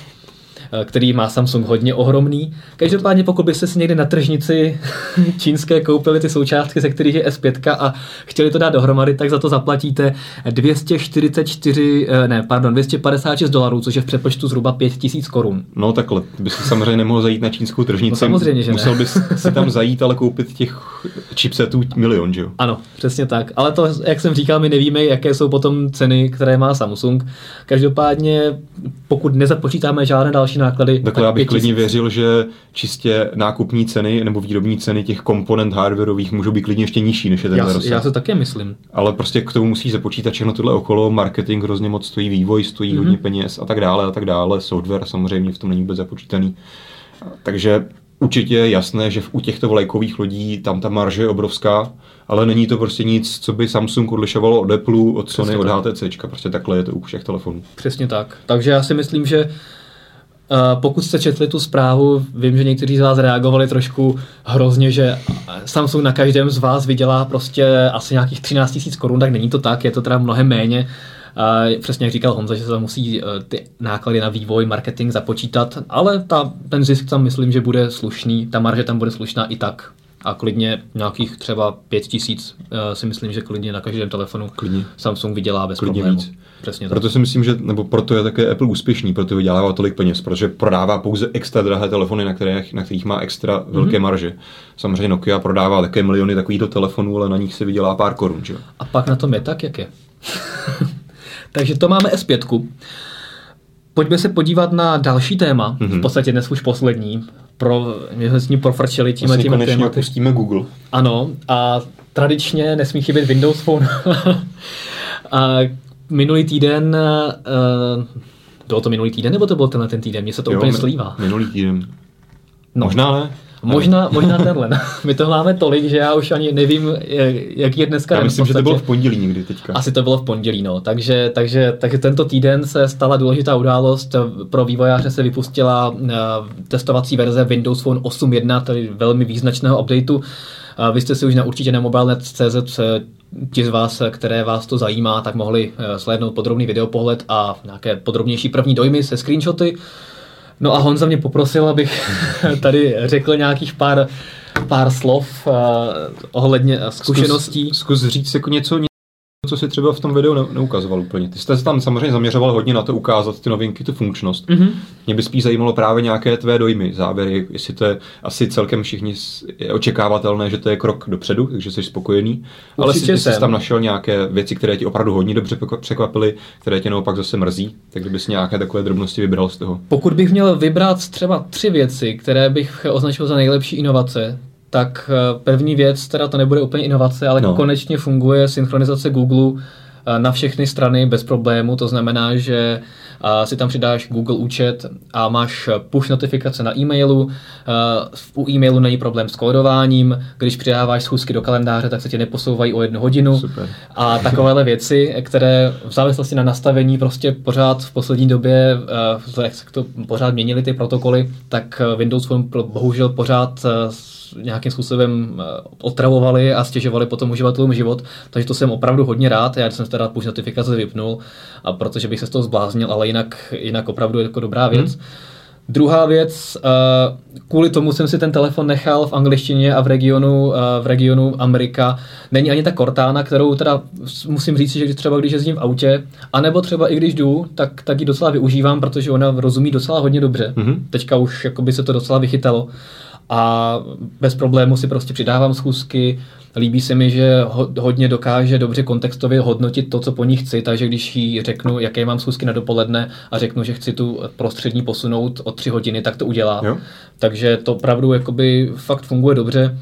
který má Samsung hodně ohromný. Každopádně pokud byste si někde na tržnici čínské koupili ty součástky, ze kterých je S5 a chtěli to dát dohromady, tak za to zaplatíte 244, eh, ne, pardon, 256 dolarů, což je v přepočtu zhruba 5000 korun. No takhle, by si samozřejmě nemohl zajít na čínskou tržnici. No samozřejmě, že ne. Musel bys si tam zajít, ale koupit těch chipsetů milion, že jo? Ano, přesně tak. Ale to, jak jsem říkal, my nevíme, jaké jsou potom ceny, které má Samsung. Každopádně, pokud nezapočítáme žádné další náklady, Takhle já bych 5000. klidně věřil, že čistě nákupní ceny nebo výrobní ceny těch komponent hardwareových můžou být klidně ještě nižší, než je ten Já, rozsah. já se také myslím. Ale prostě k tomu musí započítat všechno tohle okolo, marketing hrozně moc stojí, vývoj stojí mm-hmm. hodně peněz a tak dále a tak dále, software samozřejmě v tom není vůbec započítaný. Takže určitě je jasné, že u těchto vlajkových lodí tam ta marže je obrovská, ale není to prostě nic, co by Samsung odlišovalo od Apple, od Sony, Přesně od tak. HTC. Prostě takhle je to u všech telefonů. Přesně tak. Takže já si myslím, že Uh, pokud jste četli tu zprávu, vím, že někteří z vás reagovali trošku hrozně, že Samsung na každém z vás vydělá prostě asi nějakých 13 000 korun, tak není to tak, je to teda mnohem méně. Uh, přesně jak říkal Honza, že se tam musí uh, ty náklady na vývoj, marketing započítat, ale ta, ten zisk tam myslím, že bude slušný, ta marže tam bude slušná i tak. A klidně nějakých třeba 5 tisíc si myslím, že klidně na každém telefonu Klidně. Samsung vydělá bez Klidně problému. víc. Přesně tak. Proto si myslím, že, nebo proto je také Apple úspěšný, proto vydělává tolik peněz, protože prodává pouze extra drahé telefony, na kterých, na kterých má extra velké marže. Samozřejmě Nokia prodává také miliony takovýchto telefonů, ale na nich se vydělá pár korun, že? A pak na tom je tak, jak je. Takže to máme S5. Pojďme se podívat na další téma, Mhm. mm-hmm. v podstatě dnes už poslední. Pro, my jsme s ním profrčeli tímhle Vlastně těmi konečně tématy. opustíme Google. Ano, a tradičně nesmí chybět Windows Phone. a minulý týden, uh, bylo to minulý týden, nebo to byl tenhle ten týden? Mně se to jo, úplně mi- slívá. Minulý týden. No. Možná ne. Možná, možná tenhle. My to máme tolik, že já už ani nevím, jaký je dneska Já myslím, že to bylo v pondělí někdy teďka. Asi to bylo v pondělí, no. Takže, takže, takže tento týden se stala důležitá událost. Pro vývojáře se vypustila eh, testovací verze Windows Phone 8.1, tedy velmi význačného updateu. Eh, Vy jste si už na určitě na mobilenet.cz eh, ti z vás, které vás to zajímá, tak mohli eh, slédnout podrobný videopohled a nějaké podrobnější první dojmy se screenshoty. No a Honza mě poprosil, abych tady řekl nějakých pár, pár slov uh, ohledně eh, zkušeností. Zkus, zkus říct jako něco, co si třeba v tom videu ne, neukazoval úplně. Ty jste se tam samozřejmě zaměřoval hodně na to ukázat ty novinky, tu funkčnost. Mhm. Mě by spíš zajímalo právě nějaké tvé dojmy, závěry, jestli to je asi celkem všichni očekávatelné, že to je krok dopředu, takže jsi spokojený. Ale Určitě jestli jsi tam našel nějaké věci, které ti opravdu hodně dobře překva- překvapily, které tě naopak zase mrzí, tak kdybys nějaké takové drobnosti vybral z toho. Pokud bych měl vybrat třeba tři věci, které bych označil za nejlepší inovace, tak eh, první věc, teda to nebude úplně inovace, ale No. konečně funguje synchronizace Google na všechny strany bez problému. To znamená, že eh, si tam přidáš Google účet a máš push notifikace na e-mailu. Eh, U e-mailu není problém s kódováním. Když přidáváš schůzky do kalendáře, tak se ti neposouvají o jednu hodinu. Super. A takovéhle věci, které v závislosti na nastavení prostě pořád v poslední době, eh, jak se to pořád měnily ty protokoly, tak eh, Windows Phone bohužel pořád eh, nějakým způsobem eh, otravovali a stěžovali potom uživatelům život, takže to jsem opravdu hodně rád. Já jsem si teda push notifikace vypnul, a protože bych se z toho zbláznil, ale jinak, jinak opravdu je jako dobrá věc. Druhá věc, uh, kvůli tomu jsem si ten telefon nechal v angličtině a v regionu, uh, v regionu Amerika. Není ani ta Cortana, kterou teda musím říct, že třeba když jezdím v autě, anebo třeba i když jdu, tak, tak ji docela využívám, protože ona rozumí docela hodně dobře. Mm-hmm. Teďka už jakoby se to docela vychytalo a bez problému si prostě přidávám schůzky. Líbí se mi, že hodně dokáže dobře kontextově hodnotit to, co po ní chci, takže když jí řeknu, jaké mám schůzky na dopoledne a řeknu, že chci tu prostřední posunout o tři hodiny, tak to udělá. Jo. Takže to opravdu jakoby fakt funguje dobře.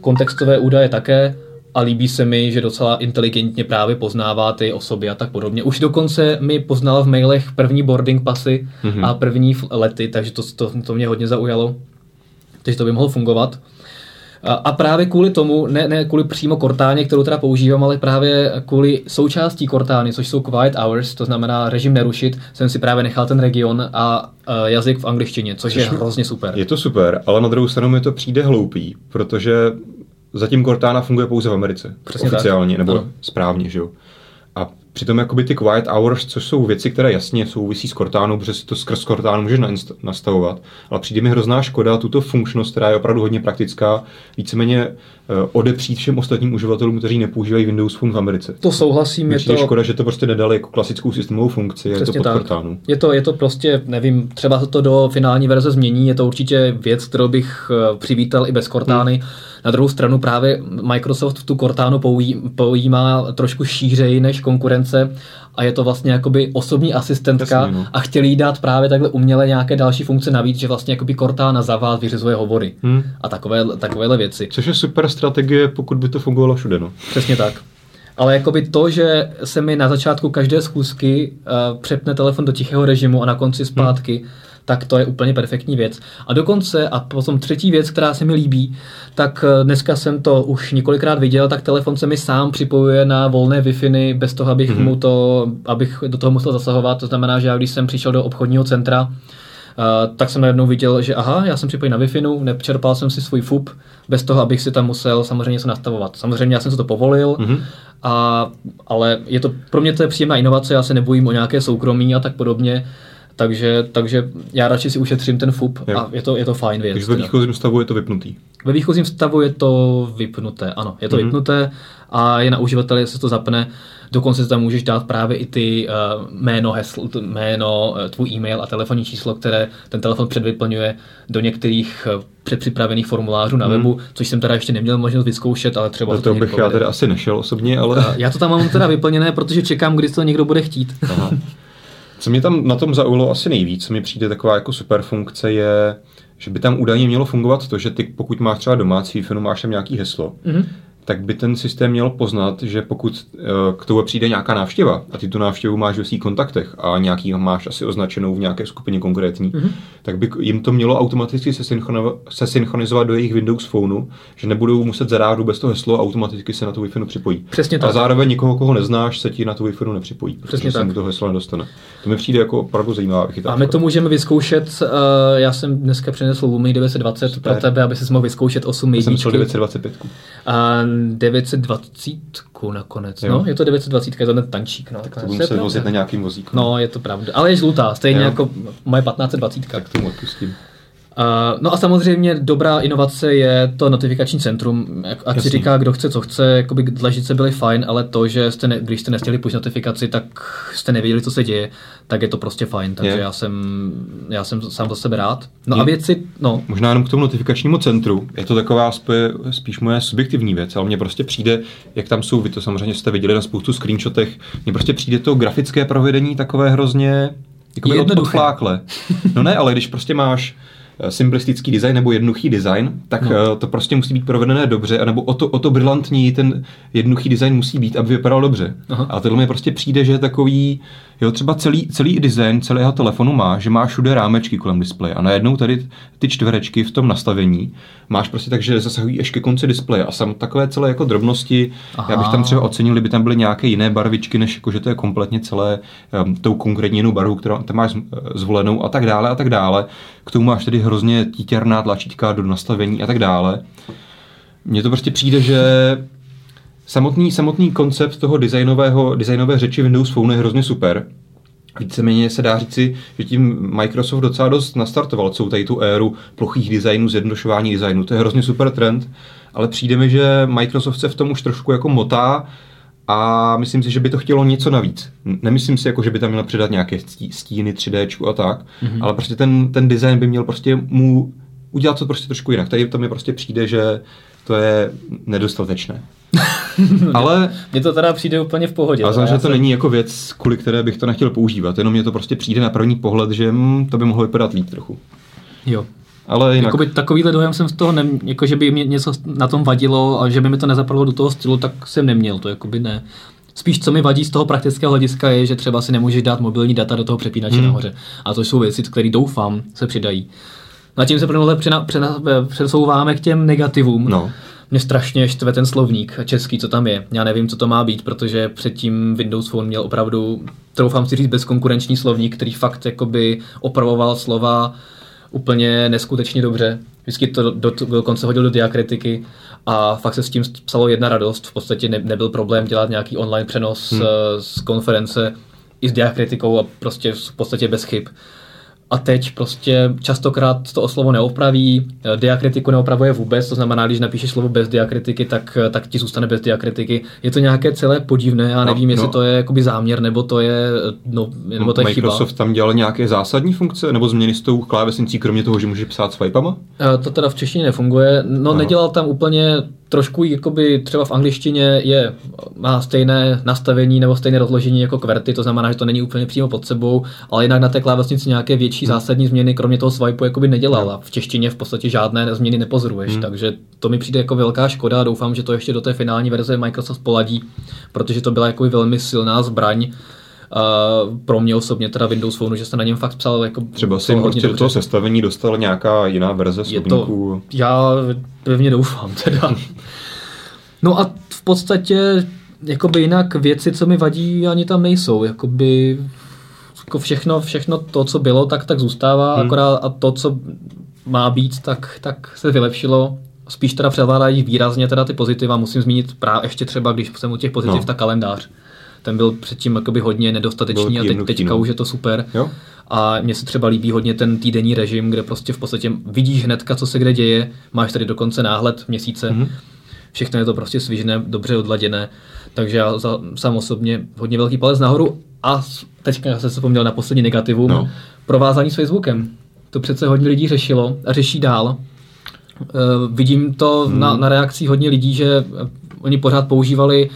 Kontextové údaje také a líbí se mi, že docela inteligentně právě poznává ty osoby a tak podobně. Už dokonce mi poznala v mailech první boarding pasy mm-hmm. a první lety, takže to, to, to mě hodně zaujalo takže to by mohlo fungovat. A, a právě kvůli tomu, ne, ne kvůli přímo Cortáně, kterou teda používám, ale právě kvůli součástí Cortány, což jsou quiet hours, to znamená režim nerušit, jsem si právě nechal ten region a jazyk v angličtině, což, což je hrozně super. Je to super, ale na druhou stranu mi to přijde hloupý, protože zatím Cortana funguje pouze v Americe. Přesně oficiálně, tak. nebo ano. správně, že jo. Přitom jakoby ty quiet hours, což jsou věci, které jasně souvisí s Cortánou, protože si to skrz Cortánu můžeš nastavovat, ale přijde mi hrozná škoda tuto funkčnost, která je opravdu hodně praktická, víceméně uh, odepřít všem ostatním uživatelům, kteří nepoužívají Windows Phone v Americe. To souhlasím. je to škoda, že to prostě nedali jako klasickou systémovou funkci, je to pod tak. Cortánu. Je to, je to prostě, nevím, třeba to do finální verze změní, je to určitě věc, kterou bych uh, přivítal i bez Cortány. Hmm na druhou stranu právě Microsoft tu Cortánu poují, poujímá trošku šířej než konkurence a je to vlastně jakoby osobní asistentka Jasně, no. a chtěli jí dát právě takhle uměle nějaké další funkce navíc, že vlastně jakoby Cortana za vás vyřizuje hovory hmm. a takové, takovéhle věci. Což je super strategie, pokud by to fungovalo všude. No. Přesně tak. Ale jakoby to, že se mi na začátku každé schůzky uh, přepne telefon do tichého režimu a na konci zpátky, hmm tak to je úplně perfektní věc. A dokonce, a potom třetí věc, která se mi líbí, tak eh, dneska jsem to už několikrát viděl, tak telefon se mi sám připojuje na volné wi bez toho, abych mm-hmm. mu to, abych do toho musel zasahovat. To znamená, že já když jsem přišel do obchodního centra, Uh, tak jsem najednou viděl, že aha, já jsem připojen na Wi-Fi, nepřerpal jsem si svůj FUP, bez toho, abych si tam musel samozřejmě se nastavovat. Samozřejmě já jsem se to povolil, mm-hmm. a, ale je to, pro mě to je příjemná inovace, já se nebojím o nějaké soukromí a tak podobně. Takže, takže já radši si ušetřím ten FUP jo. a je to, je to fajn věc. Takže ve výchozím stavu je to vypnutý. Ve výchozím stavu je to vypnuté, ano, je to mm-hmm. vypnuté a je na uživateli, se to zapne. Dokonce tam můžeš dát právě i ty uh, jméno, hesl, jméno, uh, tvůj e-mail a telefonní číslo, které ten telefon předvyplňuje do některých uh, předpřipravených formulářů na mm. webu, což jsem teda ještě neměl možnost vyzkoušet, ale třeba... Do toho bych já teda asi nešel osobně, ale... Uh, já to tam mám teda vyplněné, protože čekám, kdy to někdo bude chtít. Aha. Co mě tam na tom zaujalo asi nejvíc, co mi přijde taková jako super funkce, je, že by tam údajně mělo fungovat to, že ty, pokud máš třeba domácí wi máš tam nějaký heslo, mm-hmm tak by ten systém měl poznat, že pokud eh, k tomu přijde nějaká návštěva a ty tu návštěvu máš ve svých kontaktech a nějaký máš asi označenou v nějaké skupině konkrétní, mm-hmm. tak by jim to mělo automaticky se synchronizovat do jejich Windows Phoneu, že nebudou muset zadávat vůbec to heslo a automaticky se na tu Wi-Fi připojí. Přesně tak. A zároveň nikoho, koho neznáš, se ti na tu Wi-Fi nepřipojí, Přesně tak. se mu to heslo nedostane. To mi přijde jako opravdu zajímavá vychytávka. A my to můžeme vyzkoušet. Uh, já jsem dneska přinesl Lumii 920 Super. pro tebe, aby se mohl vyzkoušet 8 jedničky. Jsem 925. A 920 nakonec, jo. no, je to 920, je to ten tančík, no. Tak to se vozit na nějakým vozíku. No, je to pravda, ale je žlutá, stejně jo. jako moje 1520. Tak tomu odpustím. Uh, no a samozřejmě dobrá inovace je to notifikační centrum. Ať si říká, kdo chce, co chce, jakoby dležice byly fajn, ale to, že jste ne, když jste nestihli push notifikaci, tak jste nevěděli, co se děje, tak je to prostě fajn. Takže je. já jsem, já jsem sám za sebe rád. No je. a věci, no. Možná jenom k tomu notifikačnímu centru. Je to taková spíš moje subjektivní věc, ale mně prostě přijde, jak tam jsou, vy to samozřejmě jste viděli na spoustu screenshotech, mně prostě přijde to grafické provedení takové hrozně Jakoby od, odflákle. No ne, ale když prostě máš Eh, simplistický design nebo jednoduchý design, tak no. Eh, to prostě musí být provedené dobře, nebo o to, o to brilantní ten jednoduchý design musí být, aby vypadal dobře. Aha. A tohle mi prostě přijde, že je takový, jo, třeba celý, celý design celého telefonu má, že má všude rámečky kolem displeje a najednou tady ty čtverečky v tom nastavení máš prostě tak, že zasahují ještě ke konci displeje a sam takové celé jako drobnosti, Aha. já bych tam třeba ocenil, kdyby tam byly nějaké jiné barvičky, než jako, že to je kompletně celé um, tou konkrétní jinou barvu, kterou tam máš eh, zvolenou a tak dále a tak dále. K tomu máš tedy hrozně títěrná tlačítka do nastavení a tak dále. Mně to prostě přijde, že samotný, samotný koncept toho designového, designové řeči Windows Phone je hrozně super, Víceméně se dá říci, že tím Microsoft docela dost nastartoval celou tady tu éru plochých designů, zjednodušování designu. To je hrozně super trend, ale přijde mi, že Microsoft se v tom už trošku jako motá a myslím si, že by to chtělo něco navíc. Nemyslím si, jako, že by tam měl přidat nějaké stíny 3D a tak, mm-hmm. ale prostě ten, ten design by měl prostě mu udělat to prostě trošku jinak. Tady to mi prostě přijde, že to je nedostatečné. ale... Mně to teda přijde úplně v pohodě. A že to jsem... není jako věc, kvůli které bych to nechtěl používat, jenom mě to prostě přijde na první pohled, že hm, to by mohlo vypadat líp trochu. Jo. Ale jinak... Jakoby takovýhle dojem jsem z toho, ne, jako že by mě něco na tom vadilo a že by mi to nezapadlo do toho stylu, tak jsem neměl, to jakoby ne. Spíš, co mi vadí z toho praktického hlediska, je, že třeba si nemůžeš dát mobilní data do toho přepínače hmm. nahoře. A to jsou věci, které doufám se přidají. Na tím se plynule přesouváme k těm negativům. No. Mě strašně štve ten slovník český, co tam je. Já nevím, co to má být, protože předtím Windows Phone měl opravdu, troufám si říct, bezkonkurenční slovník, který fakt jakoby opravoval slova úplně neskutečně dobře. Vždycky to do, do, dokonce hodil do diakritiky a fakt se s tím psalo jedna radost. V podstatě ne, nebyl problém dělat nějaký online přenos hmm. z, z konference i s diakritikou a prostě v podstatě bez chyb a teď prostě častokrát to slovo neopraví, diakritiku neopravuje vůbec, to znamená, když napíšeš slovo bez diakritiky, tak, tak ti zůstane bez diakritiky. Je to nějaké celé podivné, já no, nevím, no, jestli no. to je jakoby záměr, nebo to je, no, nebo to je Microsoft chyba. tam dělal nějaké zásadní funkce, nebo změny s tou klávesnicí, kromě toho, že může psát swipama? To teda v češtině nefunguje. No, Aha. nedělal tam úplně trošku jakoby třeba v angličtině je, má stejné nastavení nebo stejné rozložení jako kverty, to znamená, že to není úplně přímo pod sebou, ale jinak na té klávesnici nějaké větší hmm. zásadní změny, kromě toho swipeu, jakoby nedělala. V češtině v podstatě žádné změny nepozoruješ, hmm. takže to mi přijde jako velká škoda a doufám, že to ještě do té finální verze Microsoft poladí, protože to byla jako velmi silná zbraň, Uh, pro mě osobně teda Windows Phone, že se na něm fakt psal jako Třeba si prostě do toho sestavení dostal nějaká jiná verze Je to, já pevně doufám teda. no a v podstatě jakoby jinak věci, co mi vadí, ani tam nejsou. Jakoby jako všechno, všechno to, co bylo, tak, tak zůstává, hmm. akorát a to, co má být, tak, tak se vylepšilo. Spíš teda převládají výrazně teda ty pozitiva. Musím zmínit právě ještě třeba, když jsem u těch pozitiv, no. tak kalendář ten byl předtím jakoby hodně nedostatečný a teď, teďka už je to super. Jo? A mně se třeba líbí hodně ten týdenní režim, kde prostě v podstatě vidíš hnedka, co se kde děje, máš tady dokonce náhled měsíce, mm-hmm. všechno je to prostě svižné, dobře odladěné, takže já za, sám osobně hodně velký palec nahoru a teďka jsem se vzpomněl na poslední negativu, no. provázání s Facebookem. To přece hodně lidí řešilo a řeší dál. Uh, vidím to hmm. na, na reakcích hodně lidí, že oni pořád používali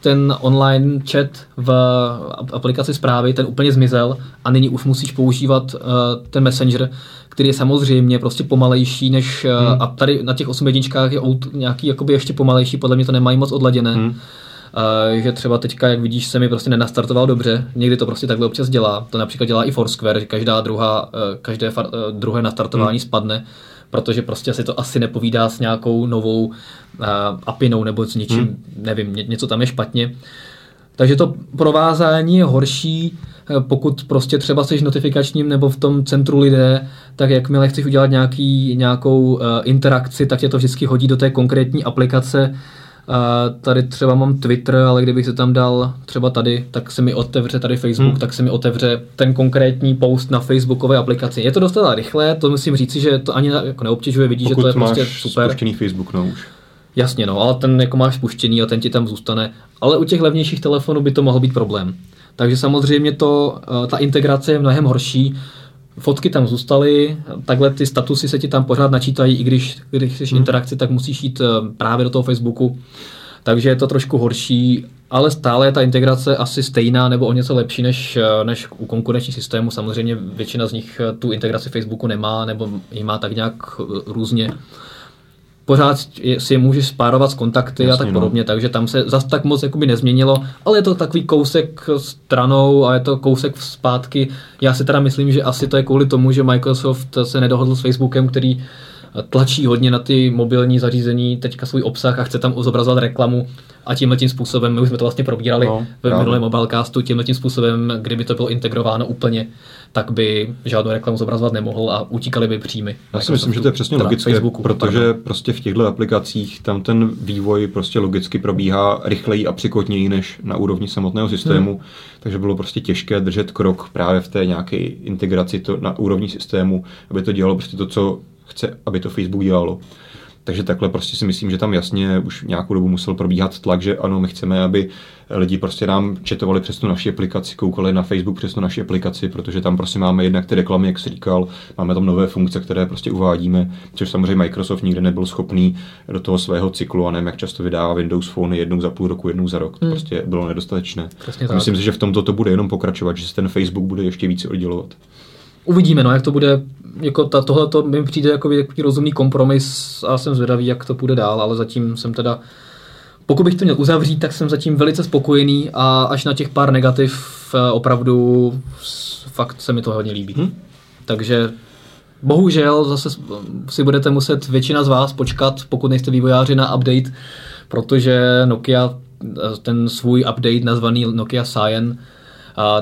ten online chat v aplikaci zprávy, ten úplně zmizel a nyní už musíš používat uh, ten Messenger, který je samozřejmě prostě pomalejší než, uh, hmm. a tady na těch 8 jedničkách je out, nějaký jakoby ještě pomalejší, podle mě to nemají moc odladěné. Hmm. Uh, že třeba teďka, jak vidíš, se mi prostě nenastartoval dobře. Někdy to prostě takhle občas dělá. To například dělá i Foursquare, že každá druhá, uh, každé far, uh, druhé nastartování hmm. spadne protože prostě si to asi nepovídá s nějakou novou uh, apinou nebo s něčím, hmm. nevím, ně, něco tam je špatně. Takže to provázání je horší, eh, pokud prostě třeba jsi notifikačním nebo v tom centru lidé, tak jakmile chceš udělat nějaký, nějakou uh, interakci, tak tě to vždycky hodí do té konkrétní aplikace, tady třeba mám Twitter, ale kdybych se tam dal třeba tady, tak se mi otevře tady Facebook, hmm. tak se mi otevře ten konkrétní post na Facebookové aplikaci. Je to docela rychlé, to musím říci, že to ani jako neobtěžuje, vidí, Pokud že to je prostě super. spuštěný Facebook, no už. Jasně, no, ale ten jako máš spuštěný a ten ti tam zůstane. Ale u těch levnějších telefonů by to mohl být problém. Takže samozřejmě to, eh, ta integrace je mnohem horší fotky tam zůstaly, takhle ty statusy se ti tam pořád načítají, i když, když chceš hmm. interakci, tak musíš jít eh, právě do toho Facebooku. Takže je to trošku horší, ale stále je ta integrace asi stejná nebo o něco lepší než, eh, než u konkurenčních systémů. Samozřejmě většina z nich eh, tu integraci Facebooku nemá nebo ji má tak nějak různě pořád si je můžeš spárovat s kontakty Jasně, a tak no. podobně, no. takže tam se zas tak moc jakoby nezměnilo, ale je to takový kousek stranou a je to kousek zpátky. Já si teda myslím, že asi to je kvůli tomu, že Microsoft se nedohodl s Facebookem, který tlačí hodně na ty mobilní zařízení teďka svůj obsah a chce tam zobrazovat reklamu a tímhle tím způsobem, my už jsme to vlastně probírali No, ve minulém mobilecastu, tímhle tím způsobem, kdyby to bylo integrováno úplně, tak by žádnou reklamu zobrazovat nemohl a utíkaly by příjmy. Já si myslím, že to je přesně logické, Facebooku, protože pardon. prostě v těchto aplikacích tam ten vývoj prostě logicky probíhá rychleji a překotněji než na úrovni samotného systému, hmm. takže bylo prostě těžké držet krok právě v té nějaké integraci to na úrovni systému, aby to dělalo prostě to, co chce, aby to Facebook dělalo. Takže takhle prostě si myslím, že tam jasně už nějakou dobu musel probíhat tlak, že ano, my chceme, aby lidi prostě nám četovali přes tu naši aplikaci, koukali na Facebook přes tu naši aplikaci, protože tam prostě máme jednak ty reklamy, jak jsi říkal, máme tam nové funkce, které prostě uvádíme, což samozřejmě Microsoft nikdy nebyl schopný do toho svého cyklu a nevím, jak často vydává Windows Phone jednou za půl roku, jednou za rok. To Hmm. prostě bylo nedostatečné. Myslím si, že v tomto to bude jenom pokračovat, že se ten Facebook bude ještě více oddělovat. Uvidíme, no, jak to bude, jako ta, tohle to mi přijde jako takový rozumný kompromis a jsem zvědavý, jak to bude dál, ale zatím jsem teda, pokud bych to měl uzavřít, tak jsem zatím velice spokojený a až na těch pár negativ eh, opravdu fakt se mi to hodně líbí. Hm? Takže bohužel zase si budete muset většina z vás počkat, pokud nejste vývojáři na update, protože Nokia eh, ten svůj update nazvaný Nokia Cyan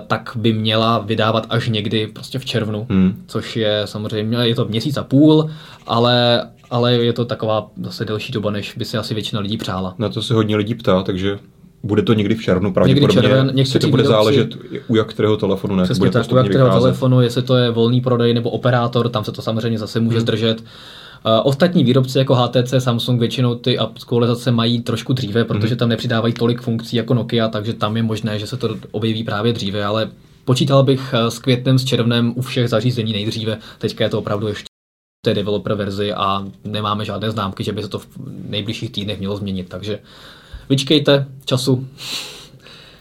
tak by měla vydávat až někdy prostě v červnu, Hmm. což je samozřejmě, je to měsíc a půl, ale, ale je to taková zase delší doba, než by si asi většina lidí přála. Na to se hodně lidí ptá, takže bude to někdy v červnu pravděpodobně. červen, si někteří to bude výrobci- záležet u jak kterého telefonu, ne? Přesně bude tak, u postupně kterého vycházet. telefonu, jestli to je volný prodej nebo operátor, tam se to samozřejmě zase Hmm. může zdržet. Ostatní výrobci jako HTC, Samsung většinou ty aktualizace mají trošku dříve, protože Hmm. tam nepřidávají tolik funkcí jako Nokia, takže tam je možné, že se to objeví právě dříve, ale počítal bych eh, s květnem, s červnem u všech zařízení nejdříve. Teďka je to opravdu ještě v té developer verzi a nemáme žádné známky, že by se to v nejbližších týdnech mělo změnit, takže vyčkejte času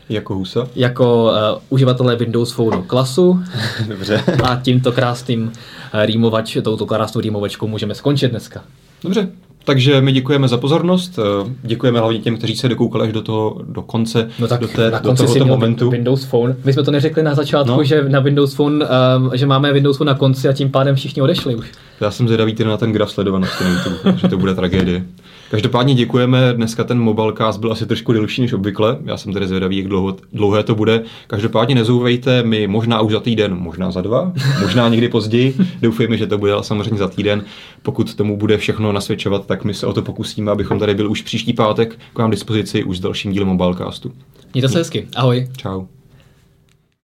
Jako husa? jako uh, uživatelé Windows Phone klasu Dobře. a tímto krásným eh, rýmovač, touto krásnou rýmovačkou můžeme skončit dneska. Dobře. Takže my děkujeme za pozornost. eh, Děkujeme hlavně těm, kteří se dokoukali až do toho do konce, No tak do, té, na do konci tohoto momentu. Windows Phone. My jsme to neřekli na začátku, No. no. že na Windows Phone, um, že máme Windows Phone na konci a tím pádem všichni odešli už. Já jsem zvědavý teda na ten graf sledovanosti na YouTube, že to bude tragédie. Každopádně děkujeme, dneska ten mobilecast byl asi trošku delší než obvykle, já jsem tedy zvědavý, jak dlouho, dlouhé to bude. Každopádně nezouvejte, my možná už za týden, možná za dva, možná někdy později, doufejme, že to bude ale samozřejmě za týden. Pokud tomu bude všechno nasvědčovat, tak my se o to pokusíme, abychom tady byli už příští pátek k vám dispozici už s dalším dílem mobilecastu. Mějte se hezky. Ahoj. Čau.